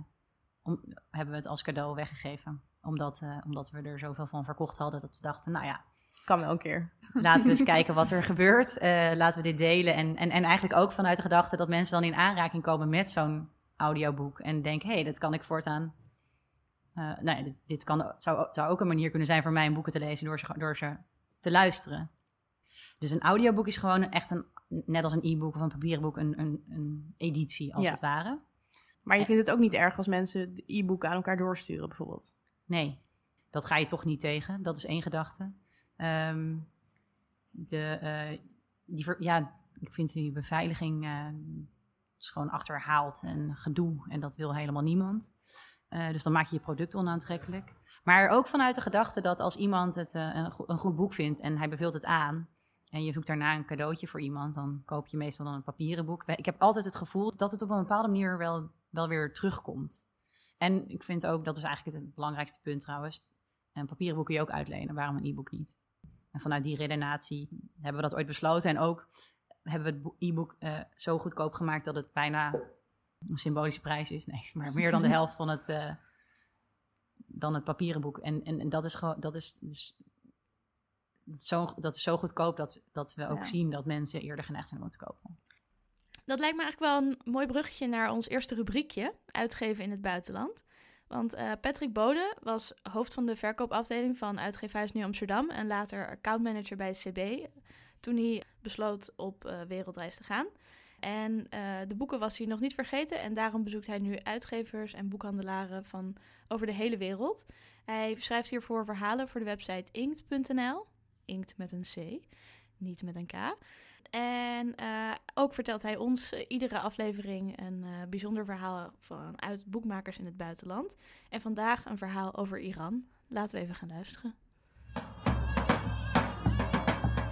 om, hebben we het als cadeau weggegeven. Omdat, omdat we er zoveel van verkocht hadden dat we dachten, nou ja, kan wel een keer. Laten we eens [LAUGHS] kijken wat er gebeurt. Laten we dit delen. En, en, en eigenlijk ook vanuit de gedachte dat mensen dan in aanraking komen met zo'n audioboek. En denken, hé, hey, dat kan ik voortaan. Uh, nou ja, dit, dit kan, zou, zou ook een manier kunnen zijn voor mij om boeken te lezen door ze, door ze te luisteren. Dus een audioboek is gewoon echt een, net als een e-book of een papieren boek, een, een, een editie als Ja. het ware. Maar je vindt het ook niet erg als mensen de e-boeken aan elkaar doorsturen, bijvoorbeeld. Nee, dat ga je toch niet tegen. Dat is één gedachte. Ehm, de, eh, die, ja, ik vind die beveiliging eh, is gewoon achterhaald en gedoe. En dat wil helemaal niemand. Eh, dus dan maak je je product onaantrekkelijk. Maar ook vanuit de gedachte dat als iemand het eh, een, go- een goed boek vindt en hij beveelt het aan. En je zoekt daarna een cadeautje voor iemand, dan koop je meestal dan een papieren boek. Ik heb altijd het gevoel dat het op een bepaalde manier wel, wel weer terugkomt. En ik vind ook, dat is eigenlijk het belangrijkste punt trouwens. Een papieren boek kun je ook uitlenen, waarom een e-book niet? En vanuit die redenatie hebben we dat ooit besloten. En ook hebben we het e-book eh, zo goedkoop gemaakt dat het bijna een symbolische prijs is. Nee, [LAUGHS] maar meer dan de [LAUGHS] helft van het, eh, dan het papieren boek. En, en, en dat is gewoon, dat is, dus, dat is, zo, dat is zo goedkoop dat, dat we ook Ja. zien dat mensen eerder geneigd zijn om het te kopen. Dat lijkt me eigenlijk wel een mooi bruggetje naar ons eerste rubriekje, uitgeven in het buitenland. Want eh, Patrick Bode was hoofd van de verkoopafdeling van Uitgeefhuis Nieuw Amsterdam en later accountmanager bij CB toen hij besloot op eh, wereldreis te gaan. En eh, de boeken was hij nog niet vergeten en daarom bezoekt hij nu uitgevers en boekhandelaren van over de hele wereld. Hij schrijft hiervoor verhalen voor de website inkt.nl, inkt met een C, niet met een K. En eh, ook vertelt hij ons eh, iedere aflevering een bijzonder verhaal van, uit boekmakers in het buitenland. En vandaag een verhaal over Iran. Laten we even gaan luisteren.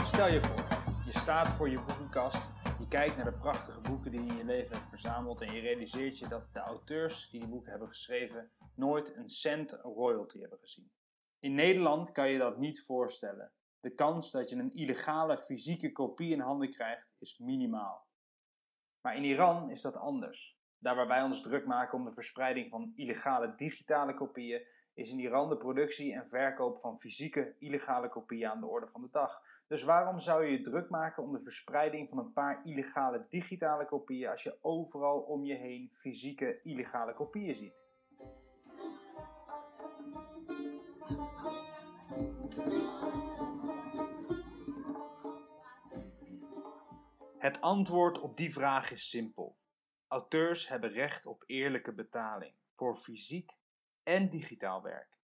Stel je voor, je staat voor je boekenkast, je kijkt naar de prachtige boeken die je in je leven hebt verzameld en je realiseert je dat de auteurs die die boeken hebben geschreven nooit een cent royalty hebben gezien. In Nederland kan je dat niet voorstellen. De kans dat je een illegale fysieke kopie in handen krijgt is minimaal. Maar in Iran is dat anders. Daar waar wij ons druk maken om de verspreiding van illegale digitale kopieën, is in Iran de productie en verkoop van fysieke illegale kopieën aan de orde van de dag. Dus waarom zou je je druk maken om de verspreiding van een paar illegale digitale kopieën als je overal om je heen fysieke illegale kopieën ziet? Het antwoord op die vraag is simpel. Auteurs hebben recht op eerlijke betaling voor fysiek en digitaal werk.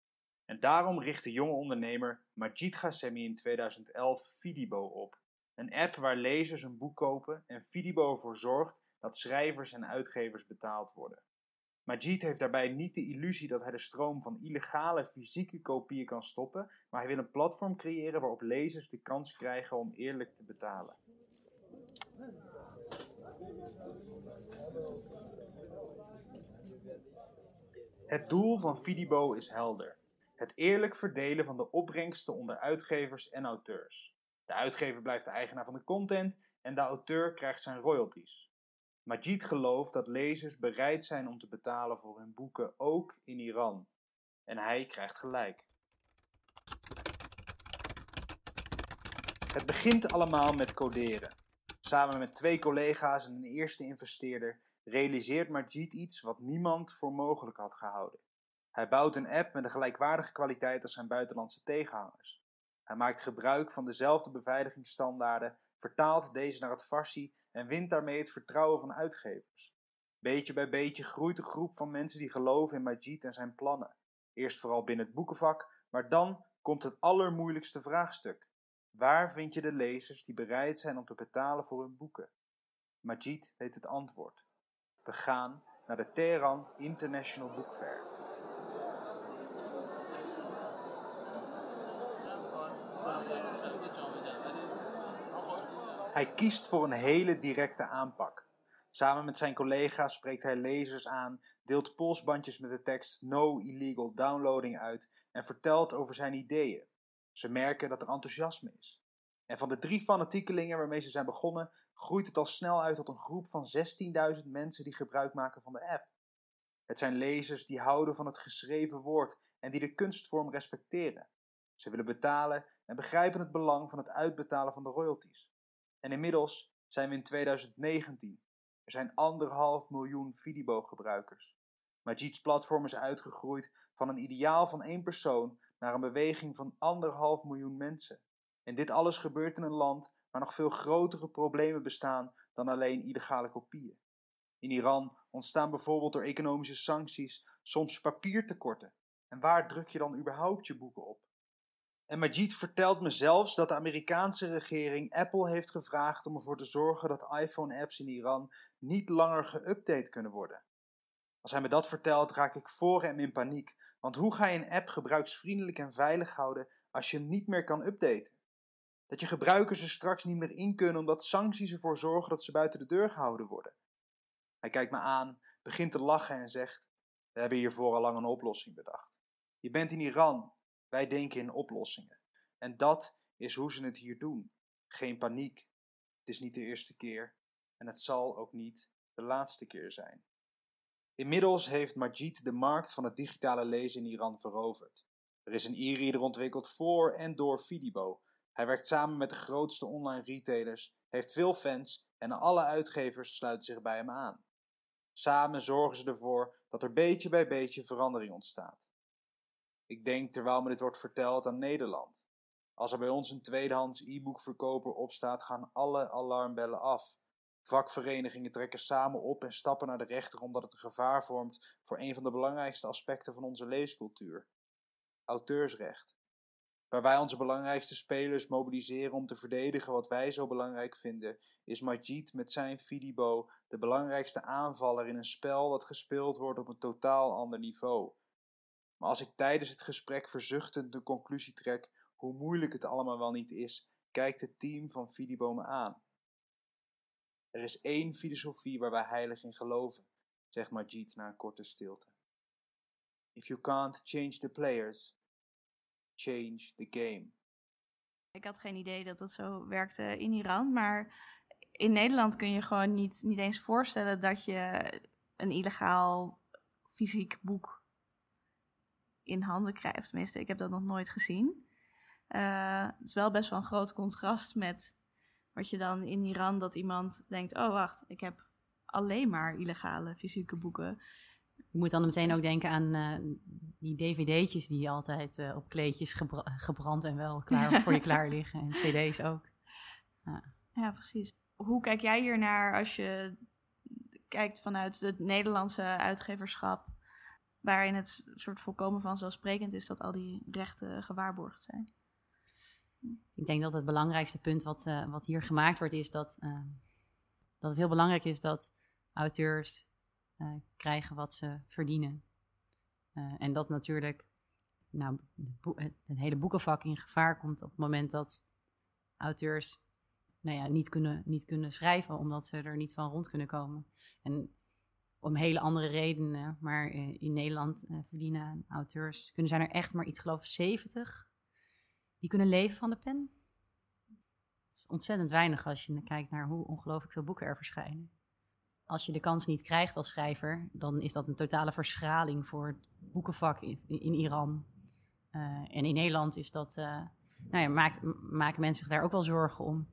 En daarom richt de jonge ondernemer Majid Ghasemi in 2011 Fidibo op. Een app waar lezers een boek kopen en Fidibo ervoor zorgt dat schrijvers en uitgevers betaald worden. Majid heeft daarbij niet de illusie dat hij de stroom van illegale fysieke kopieën kan stoppen, maar hij wil een platform creëren waarop lezers de kans krijgen om eerlijk te betalen. Het doel van Fidibo is helder. Het eerlijk verdelen van de opbrengsten onder uitgevers en auteurs. De uitgever blijft de eigenaar van de content en de auteur krijgt zijn royalties. Majid gelooft dat lezers bereid zijn om te betalen voor hun boeken ook in Iran. En hij krijgt gelijk. Het begint allemaal met coderen. Samen met twee collega's en een eerste investeerder realiseert Majid iets wat niemand voor mogelijk had gehouden. Hij bouwt een app met een gelijkwaardige kwaliteit als zijn buitenlandse tegenhangers. Hij maakt gebruik van dezelfde beveiligingsstandaarden, vertaalt deze naar het Farsi en wint daarmee het vertrouwen van uitgevers. Beetje bij beetje groeit de groep van mensen die geloven in Majid en zijn plannen. Eerst vooral binnen het boekenvak, maar dan komt het allermoeilijkste vraagstuk. Waar vind je de lezers die bereid zijn om te betalen voor hun boeken? Majid weet het antwoord. We gaan naar de Teheran International Book Fair. Hij kiest voor een hele directe aanpak. Samen met zijn collega's spreekt hij lezers aan, deelt polsbandjes met de tekst No Illegal Downloading uit en vertelt over zijn ideeën. Ze merken dat er enthousiasme is. En van de drie fanatiekelingen waarmee ze zijn begonnen, groeit het al snel uit tot een groep van 16.000 mensen die gebruik maken van de app. Het zijn lezers die houden van het geschreven woord en die de kunstvorm respecteren. Ze willen betalen en begrijpen het belang van het uitbetalen van de royalties. En inmiddels zijn we in 2019. Er zijn anderhalf miljoen Fidibo-gebruikers. Majid's platform is uitgegroeid van een ideaal van één persoon naar een beweging van anderhalf miljoen mensen. En dit alles gebeurt in een land waar nog veel grotere problemen bestaan dan alleen illegale kopieën. In Iran ontstaan bijvoorbeeld door economische sancties soms papiertekorten. En waar druk je dan überhaupt je boeken op? En Majid vertelt me zelfs dat de Amerikaanse regering Apple heeft gevraagd om ervoor te zorgen dat iPhone-apps in Iran niet langer geüpdate kunnen worden. Als hij me dat vertelt, raak ik voor hem in paniek, want hoe ga je een app gebruiksvriendelijk en veilig houden als je hem niet meer kan updaten? Dat je gebruikers er straks niet meer in kunnen omdat sancties ervoor zorgen dat ze buiten de deur gehouden worden. Hij kijkt me aan, begint te lachen en zegt: We hebben hiervoor al lang een oplossing bedacht. Je bent in Iran, wij denken in oplossingen. En dat is hoe ze het hier doen. Geen paniek. Het is niet de eerste keer en het zal ook niet de laatste keer zijn. Inmiddels heeft Majid de markt van het digitale lezen in Iran veroverd. Er is een e-reader ontwikkeld voor en door Fidibo. Hij werkt samen met de grootste online retailers, heeft veel fans en alle uitgevers sluiten zich bij hem aan. Samen zorgen ze ervoor dat er beetje bij beetje verandering ontstaat. Ik denk terwijl me dit wordt verteld aan Nederland. Als er bij ons een tweedehands e-bookverkoper opstaat, gaan alle alarmbellen af. Vakverenigingen trekken samen op en stappen naar de rechter omdat het een gevaar vormt voor een van de belangrijkste aspecten van onze leescultuur: auteursrecht. Waar wij onze belangrijkste spelers mobiliseren om te verdedigen wat wij zo belangrijk vinden, is Majid met zijn Fidibo de belangrijkste aanvaller in een spel dat gespeeld wordt op een totaal ander niveau. Maar als ik tijdens het gesprek verzuchtend de conclusie trek hoe moeilijk het allemaal wel niet is, kijkt het team van Fidibo aan. Er is één filosofie waar wij heilig in geloven, zegt Majid na een korte stilte. If you can't change the players, change the game. Ik had geen idee dat dat zo werkte in Iran, maar in Nederland kun je gewoon niet, niet eens voorstellen dat je een illegaal fysiek boek in handen krijgt. Tenminste, ik heb dat nog nooit gezien. Uh, het is wel best wel een groot contrast met wat je dan in Iran dat iemand denkt: oh wacht, ik heb alleen maar illegale fysieke boeken. Je moet dan meteen ook denken aan uh, die dvd'tjes die altijd uh, op kleedjes gebra gebrand en wel klaar, [LAUGHS] voor je klaar liggen. En cd's ook. Ja. ja, precies. Hoe kijk jij hier naar als je kijkt vanuit het Nederlandse uitgeverschap, waarin het soort volkomen vanzelfsprekend is dat al die rechten gewaarborgd zijn? Ik denk dat het belangrijkste punt wat, uh, wat hier gemaakt wordt, is dat, dat het heel belangrijk is dat auteurs uh, krijgen wat ze verdienen. En dat natuurlijk nou, het, het, hele boekenvak in gevaar komt op het moment dat auteurs nou ja, niet, kunnen, niet kunnen schrijven omdat ze er niet van rond kunnen komen. En om hele andere redenen. Maar in Nederland eh, verdienen auteurs, kunnen zijn er echt maar iets geloof ik 70 die kunnen leven van de pen. Het is ontzettend weinig als je kijkt naar hoe ongelooflijk veel boeken er verschijnen. Als je de kans niet krijgt als schrijver, dan is dat een totale verschraling voor het boekenvak in, in Iran. Eh, en in Nederland is dat, eh, nou ja, maakt, maken mensen zich daar ook wel zorgen om.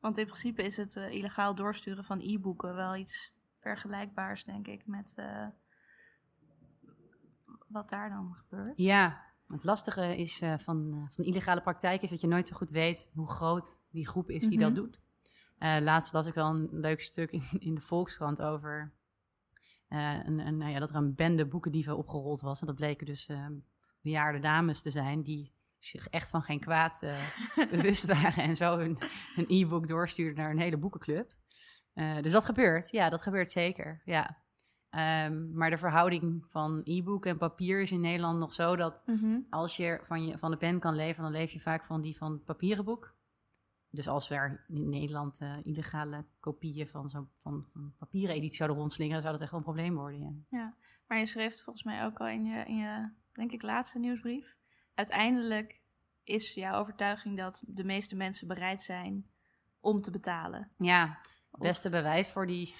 Want in principe is het illegaal doorsturen van e-boeken wel iets vergelijkbaars, denk ik, met eh, wat daar dan gebeurt. Ja, het lastige is eh, van, eh, van illegale praktijk is dat je nooit zo goed weet hoe groot die groep is die Mhm. dat doet. Eh, laatst las ik wel een leuk stuk in, in de Volkskrant over een, een, nou ja, dat er een bende boekendieven opgerold was. En dat bleken dus bejaarde dames te zijn die zich echt van geen kwaad eh, [LAUGHS] bewust waren en zo hun, hun e-book doorstuurden naar een hele boekenclub. Eh, dus dat gebeurt, ja, dat gebeurt zeker, ja. Ehm, maar de verhouding van e-book en papier is in Nederland nog zo dat Mhm. als je van, je van de pen kan leven, dan leef je vaak van die van het papieren boek. Dus als we er in Nederland eh, illegale kopieën van zo'n van, van papieren editie zouden rondslingeren, zou dat echt wel een probleem worden. Ja. Maar je schreef volgens mij ook al in je, in je, denk ik, laatste nieuwsbrief. Uiteindelijk is jouw overtuiging dat de meeste mensen bereid zijn om te betalen. ja, het beste bewijs voor die.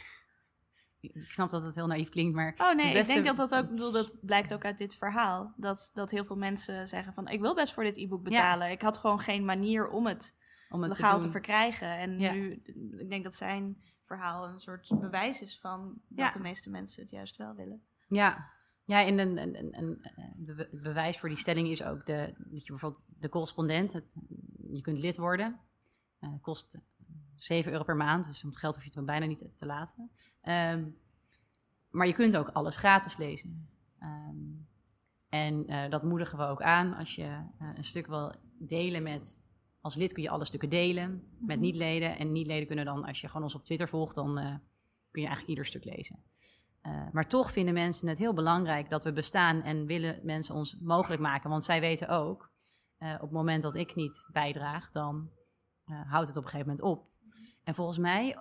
Ik snap dat het heel naïef klinkt, maar. Oh nee, beste- ik denk dat dat ook, bedoel, dat blijkt ook uit dit verhaal. Dat, dat heel veel mensen zeggen van, ik wil best voor dit e-book betalen. Ik had gewoon geen manier om het om het legaal te, verkrijgen. En Ja. nu, ik denk dat zijn verhaal een soort bewijs is van Ja. dat de meeste mensen het juist wel willen. Ja, ja en een, een, een, een, een be- bewijs voor die stelling is ook de, dat je bijvoorbeeld de correspondent, het, je kunt lid worden, Eh kost 7 euro per maand, dus om het geld hoef je het bijna niet te, te laten. Ehm, maar je kunt ook alles gratis lezen. Ehm, en eh, dat moedigen we ook aan als je eh, een stuk wil delen met. Als lid kun je alle stukken delen met Mhm. niet-leden. En niet-leden kunnen dan, als je gewoon ons op Twitter volgt, dan kun je eigenlijk ieder stuk lezen. Eh, maar toch vinden mensen het heel belangrijk dat we bestaan en willen mensen ons mogelijk maken. Want zij weten ook, eh, op het moment dat ik niet bijdraag, dan eh, houdt het op een gegeven moment op. En volgens mij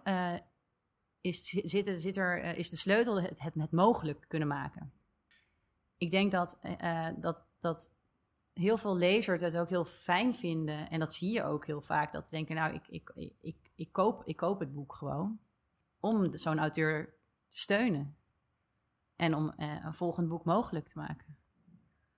is, zit, zit er, is de sleutel het, het, mogelijk kunnen maken. Ik denk dat, dat, dat heel veel lezers het ook heel fijn vinden. En dat zie je ook heel vaak. Dat ze denken, nou, ik, ik, ik, ik, koop, ik koop het boek gewoon. Om zo'n auteur te steunen. En om eh, een volgend boek mogelijk te maken.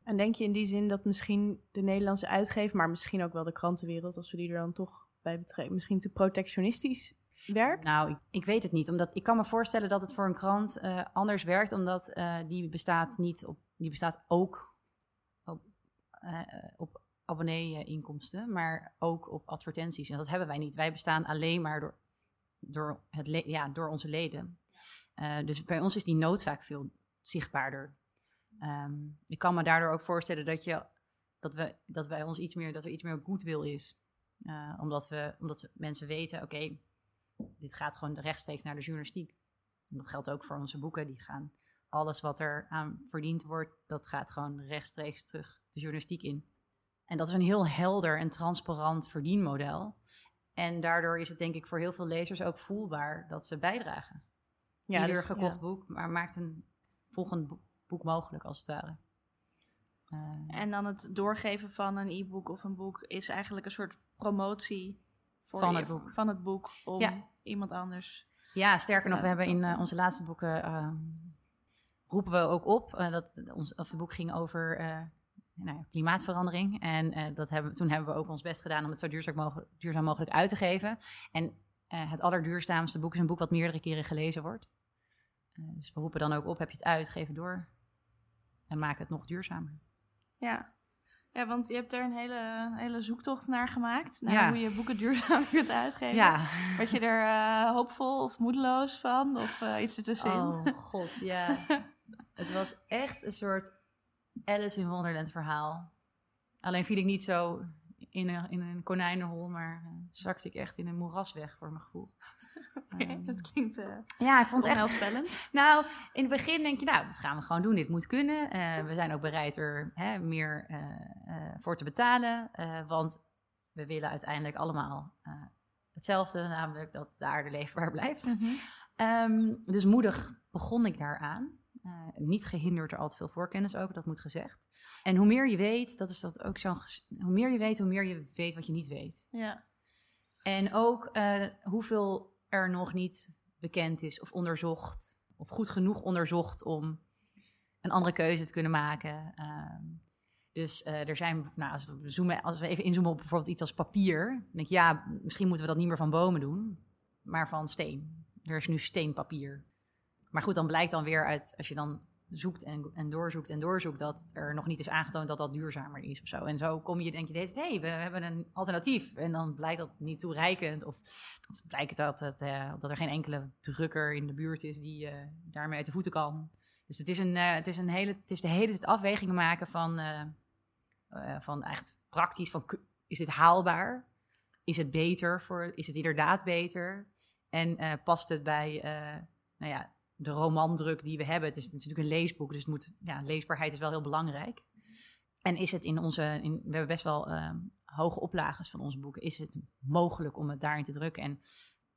En denk je in die zin dat misschien de Nederlandse uitgever, maar misschien ook wel de krantenwereld, als we die er dan toch bij betrekken, misschien te protectionistisch werkt? Nou, ik, ik weet het niet. Omdat ik kan me voorstellen dat het voor een krant eh, anders werkt. Omdat eh, die bestaat niet op. Die bestaat ook op, eh, op abonnee-inkomsten, maar ook op advertenties. En dat hebben wij niet. Wij bestaan alleen maar door, door, het ja, door onze leden. Eh, dus bij ons is die noodzaak veel zichtbaarder. Ehm, ik kan me daardoor ook voorstellen dat, je, dat, we, dat bij ons iets meer, dat er iets meer goodwill is. Eh, omdat, we, omdat mensen weten, oké, dit gaat gewoon rechtstreeks naar de journalistiek. En dat geldt ook voor onze boeken. Die gaan, alles wat er aan verdiend wordt, dat gaat gewoon rechtstreeks terug de journalistiek in. En dat is een heel helder en transparant verdienmodel. En daardoor is het denk ik voor heel veel lezers ook voelbaar dat ze bijdragen. Ja, Ieder dus- gekocht ja. boek, maar maakt een volgend boek, mogelijk als het ware. Eh, En dan het doorgeven van een e-book of een boek is eigenlijk een soort promotie voor Van je- het boek. van het boek om Ja. iemand anders. Ja, sterker nog, we hebben in eh, onze laatste boeken ehm, roepen we ook op eh, dat ons of de boek ging over nou klimaatverandering. En dat hebben, toen hebben we ook ons best gedaan om het zo duurzaam mogelijk, duurzaam mogelijk uit te geven. En eh, het allerduurzaamste boek is een boek wat meerdere keren gelezen wordt. Eh, dus we roepen dan ook op, heb je het uit, geef het door. En maak het nog duurzamer. Ja. Ja, want je hebt er een hele, hele zoektocht naar gemaakt. Naar Ja. hoe je boeken duurzaam [LAUGHS] kunt uitgeven. Ja. Word je er eh, hoopvol of moedeloos van? Of eh, iets ertussenin? Oh god, ja. [LAUGHS] het was echt een soort Alice in Wonderland verhaal. Alleen viel ik niet zo in een, in een konijnenhol, maar eh, zakte ik echt in een moeras weg voor mijn gevoel. [LAUGHS] Oké, Ehm, dat klinkt eh ja, ik vond het echt... onheilspellend. [LAUGHS] Nou, in het begin denk je, nou, dat gaan we gewoon doen. Dit moet kunnen. Eh, we zijn ook bereid er hè, meer voor te betalen. want we willen uiteindelijk allemaal hetzelfde, namelijk dat de aarde leefbaar blijft. Mhm. Ehm, dus moedig begon ik daaraan. Uh, niet gehinderd door al te veel voorkennis ook, dat moet gezegd. En hoe meer je weet, dat is dat ook zo'n... Hoe meer je weet, hoe meer je weet wat je niet weet. Ja. En ook uh, hoeveel er nog niet bekend is of onderzocht, of goed genoeg onderzocht om een andere keuze te kunnen maken. Uh, dus uh, er zijn, nou, als, we zoomen, als we even inzoomen op bijvoorbeeld iets als papier, dan denk ik, ja, misschien moeten we dat niet meer van bomen doen, maar van steen. Er is nu steenpapier. Maar goed, dan blijkt dan weer uit, als je dan zoekt en, en doorzoekt en doorzoekt, dat er nog niet is aangetoond dat dat duurzamer is of zo. En zo kom je, denk je, hé, hey, we hebben een alternatief. En dan blijkt dat niet toereikend. Of, of blijkt dat, het, uh, dat er geen enkele drukker in de buurt is die uh, daarmee uit de voeten kan. Dus het is, een, uh, het is, een hele, het is de hele tijd afwegingen maken van, van echt praktisch, van is dit haalbaar? Is het beter voor, is het inderdaad beter? En past het bij, nou ja, de romandruk die we hebben. Het is natuurlijk een leesboek, dus moet, ja, leesbaarheid is wel heel belangrijk. En is het in onze, in, we hebben best wel uh, hoge oplages van onze boeken, is het mogelijk om het daarin te drukken? En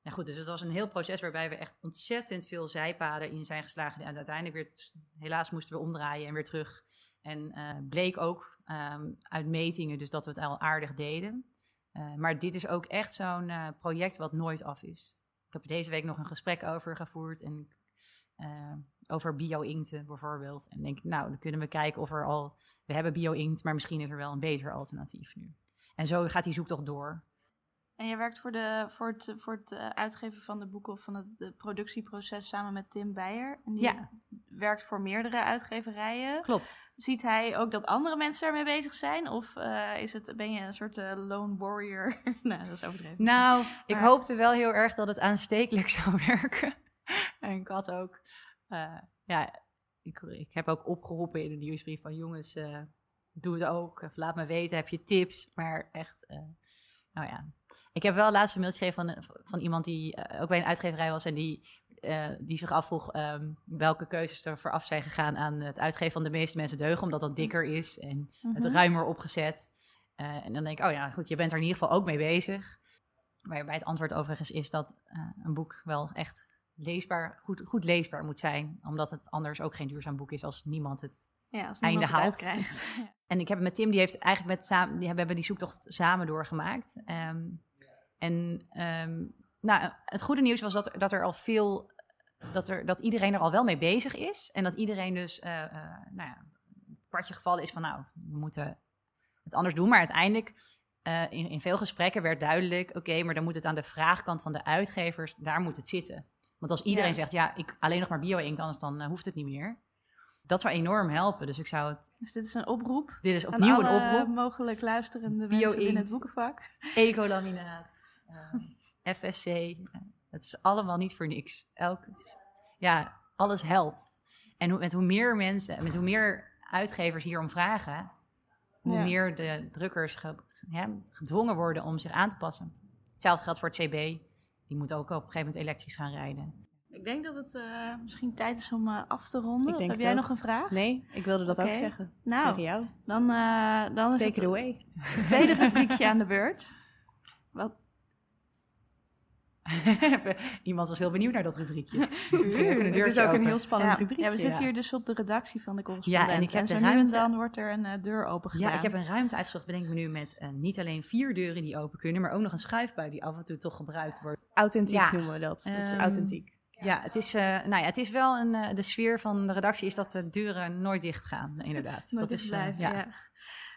nou goed, dus het was een heel proces waarbij we echt ontzettend veel zijpaden in zijn geslagen. En uiteindelijk weer, helaas moesten we omdraaien en weer terug. En uh, bleek ook um, uit metingen dus dat we het al aardig deden. Uh, maar dit is ook echt zo'n uh, project wat nooit af is. Ik heb er deze week nog een gesprek over gevoerd en uh, over bio-inkten bijvoorbeeld. En denk nou, dan kunnen we kijken of er al... We hebben bio-inkt, maar misschien is er wel een beter alternatief nu. En zo gaat die zoektocht door. En je werkt voor, de, voor het, voor het uh, uitgeven van de boeken of van het productieproces samen met Tim Beijer. En die Ja. werkt voor meerdere uitgeverijen. Klopt. Ziet hij ook dat andere mensen daarmee bezig zijn? Of eh, is het, ben je een soort eh, lone warrior? [LAUGHS] nou, dat is overdreven. Nou, ik hoopte wel heel erg dat het aanstekelijk [LAUGHS] zou werken. [LAUGHS] en ik had ook, eh, ja, ik, ik heb ook opgeroepen in de nieuwsbrief van jongens, eh, doe het ook. Of laat me weten, heb je tips? Maar echt, eh, nou ja. Ik heb wel laatst een mail geschreven van, van iemand die ook bij een uitgeverij was en die, die zich afvroeg ehm, welke keuzes er vooraf zijn gegaan aan het uitgeven van de meeste mensen deugen, omdat dat dikker is en het Mhm. ruimer opgezet. En dan denk ik, oh ja, goed, je bent er in ieder geval ook mee bezig. Waarbij het antwoord overigens is dat een boek wel echt leesbaar, goed, goed leesbaar moet zijn. Omdat het anders ook geen duurzaam boek is als niemand het... ja, als einde niemand het haalt. [LAUGHS] Ja. En ik heb het met Tim, die heeft eigenlijk met samen, die, we hebben die zoektocht samen doorgemaakt. Ehm, en ehm, nou, het goede nieuws was dat, dat er al veel, dat, er, dat iedereen er al wel mee bezig is. En dat iedereen dus, eh, eh, nou ja, het kwartje gevallen is van, nou, we moeten het anders doen. Maar uiteindelijk, eh, in, in veel gesprekken werd duidelijk, oké, maar dan moet het aan de vraagkant van de uitgevers, daar moet het zitten. Want als iedereen Ja. zegt, ja, ik alleen nog maar bio-inkt, anders dan eh, hoeft het niet meer. Dat zou enorm helpen. Dus ik zou het, Dus dit is een oproep. dit is opnieuw een oproep. mogelijk luisterende Bio mensen binnen het boekenvak. Ecolaminaat, [LAUGHS] eh, FSC. eh, het is allemaal niet voor niks. Elk, ja, alles helpt. En hoe, met hoe meer mensen, met hoe meer uitgevers hierom vragen, hoe Ja. meer de drukkers ge- ja, gedwongen worden om zich aan te passen. Hetzelfde geldt voor het CB. Die moet ook op een gegeven moment elektrisch gaan rijden. Ik denk dat het eh, misschien tijd is om eh, af te ronden. Heb jij ook. nog een vraag? Nee, ik wilde dat ook zeggen. Nou, Tegen jou. dan, eh, dan is Take het it away. tweede rubriekje aan de beurt. Wat, [LAUGHS] Iemand was heel benieuwd naar dat rubriekje. [LAUGHS] het is ook een heel spannend ja, rubriekje. ja, we zitten hier dus op de redactie van de correspondent. Ja, en ik heb zo nu en ruimte- dan wordt er een eh, deur open gedaan. Ja, ik heb een ruimte uitgezocht, bedenk me nu, met eh, niet alleen vier deuren die open kunnen, maar ook nog een schuifbui die af en toe toch gebruikt wordt. Authentiek Ja. noemen we dat. Dat is Ehm, authentiek. Ja, het is, eh, nou ja, het is wel een, de sfeer van de redactie is dat de deuren nooit dicht gaan, inderdaad. Dat is, blijven, ja.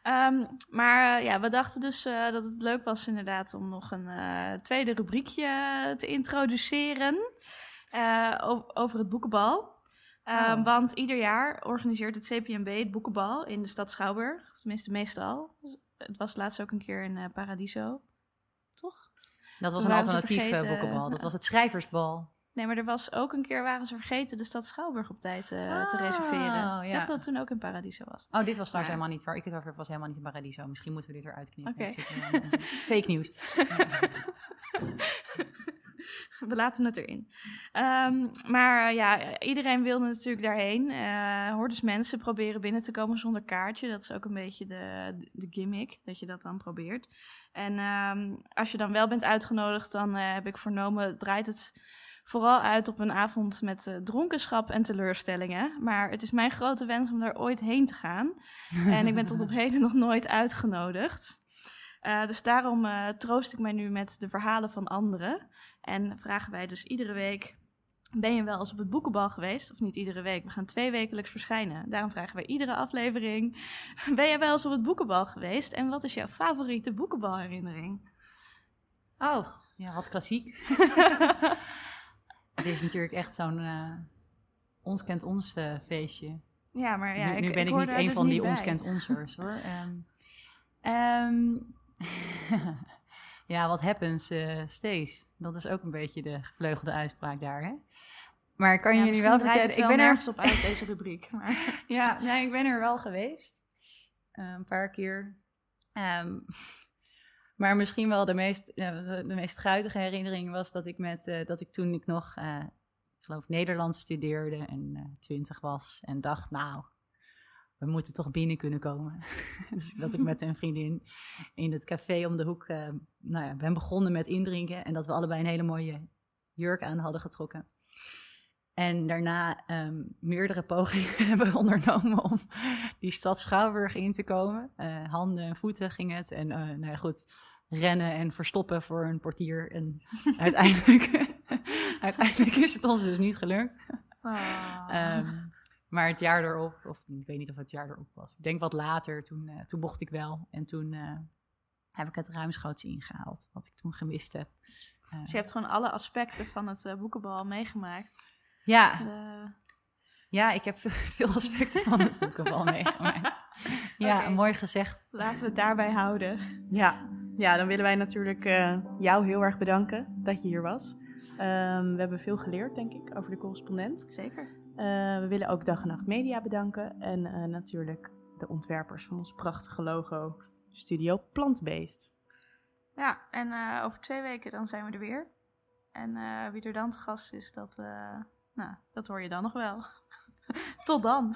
Ehm, maar eh, ja, we dachten dus eh, dat het leuk was inderdaad om nog een eh, tweede rubriekje te introduceren over het boekenbal. Ehm, Oh. Want ieder jaar organiseert het CPMB het boekenbal in de stad Schouwburg. Tenminste meestal. Het was laatst ook een keer in Paradiso. Toch? Dat was Toen een alternatief boekenbal. Dat [LAUGHS] was het schrijversbal. Nee, maar er was ook een keer waren ze vergeten de stad Schouwburg op tijd eh, te Oh, reserveren. Ik dacht dat het toen ook in Paradiso was. Oh, dit was trouwens helemaal niet waar ik het over heb, was helemaal niet in Paradiso. Misschien moeten we dit eruit knippen. Fake nieuws. [LAUGHS] We laten het erin. Ehm, maar eh, ja, iedereen wilde natuurlijk daarheen. Eh hordes mensen proberen binnen te komen zonder kaartje. Dat is ook een beetje de, de gimmick, dat je dat dan probeert. En ehm, als je dan wel bent uitgenodigd, dan heb ik vernomen, draait het vooral uit op een avond met uh, dronkenschap en teleurstellingen. Maar het is mijn grote wens om daar ooit heen te gaan. [LAUGHS] en ik ben tot op heden nog nooit uitgenodigd. Uh, dus daarom uh, troost ik mij nu met de verhalen van anderen. En vragen wij dus iedere week: Ben je wel eens op het boekenbal geweest? Of niet iedere week? We gaan twee wekelijks verschijnen. Daarom vragen wij iedere aflevering: [LAUGHS] Ben je wel eens op het boekenbal geweest? En wat is jouw favoriete boekenbalherinnering? Oh, ja, wat klassiek. [LAUGHS] het is natuurlijk echt zo'n uh, ons kent ons feestje. Ja, maar ja, nu, nu ik, ben ik, ik niet een dus van die bij. ons kent onsers hoor. Um, [LAUGHS] um, [LAUGHS] ja, wat happens uh, steeds. Dat is ook een beetje de gevleugelde uitspraak daar, hè? Maar kan ja, jullie wel vertellen, ik ben er nergens op uit [LAUGHS] deze rubriek. Maar... ja, nee, ik ben er wel geweest, uh, een paar keer. Um, maar misschien wel de meest, uh, de, meest guitige herinnering was dat ik met uh, dat ik toen ik nog, ik geloof Nederlands studeerde en twintig was en dacht, nou, we moeten toch binnen kunnen komen. [LAUGHS] dus dat ik met een vriendin in het café om de hoek, nou ja, ben begonnen met indrinken en dat we allebei een hele mooie jurk aan hadden getrokken. En daarna um, meerdere pogingen [LAUGHS] hebben ondernomen om die stad Schouwburg in te komen. Uh, handen en voeten ging het. En uh, nou ja, goed, rennen en verstoppen voor een portier. En [LAUGHS] uiteindelijk, [LAUGHS] uiteindelijk is het ons dus niet gelukt. Oh. Um, maar het jaar erop, of ik weet niet of het jaar erop was. Ik denk wat later, toen, uh, toen mocht ik wel. En toen heb ik het ruimschoots ingehaald, wat ik toen gemist heb. dus je hebt gewoon alle aspecten van het boekenbal meegemaakt. Ja. De... ja, ik heb [LAUGHS] veel aspecten van het boekenbal meegemaakt. [LAUGHS] Ja, okay. mooi gezegd. Laten we het daarbij houden. Ja, ja dan willen wij natuurlijk uh, jou heel erg bedanken dat je hier was. Um, we hebben veel geleerd, denk ik, over de correspondent. Zeker. Uh, we willen ook Dag en Nacht Media bedanken. En uh, natuurlijk de ontwerpers van ons prachtige logo, Studio Plantbeest. Ja, en over twee weken dan zijn we er weer. En wie er dan te gast is, dat, nou, dat hoor je dan nog wel. [LAUGHS] Tot dan!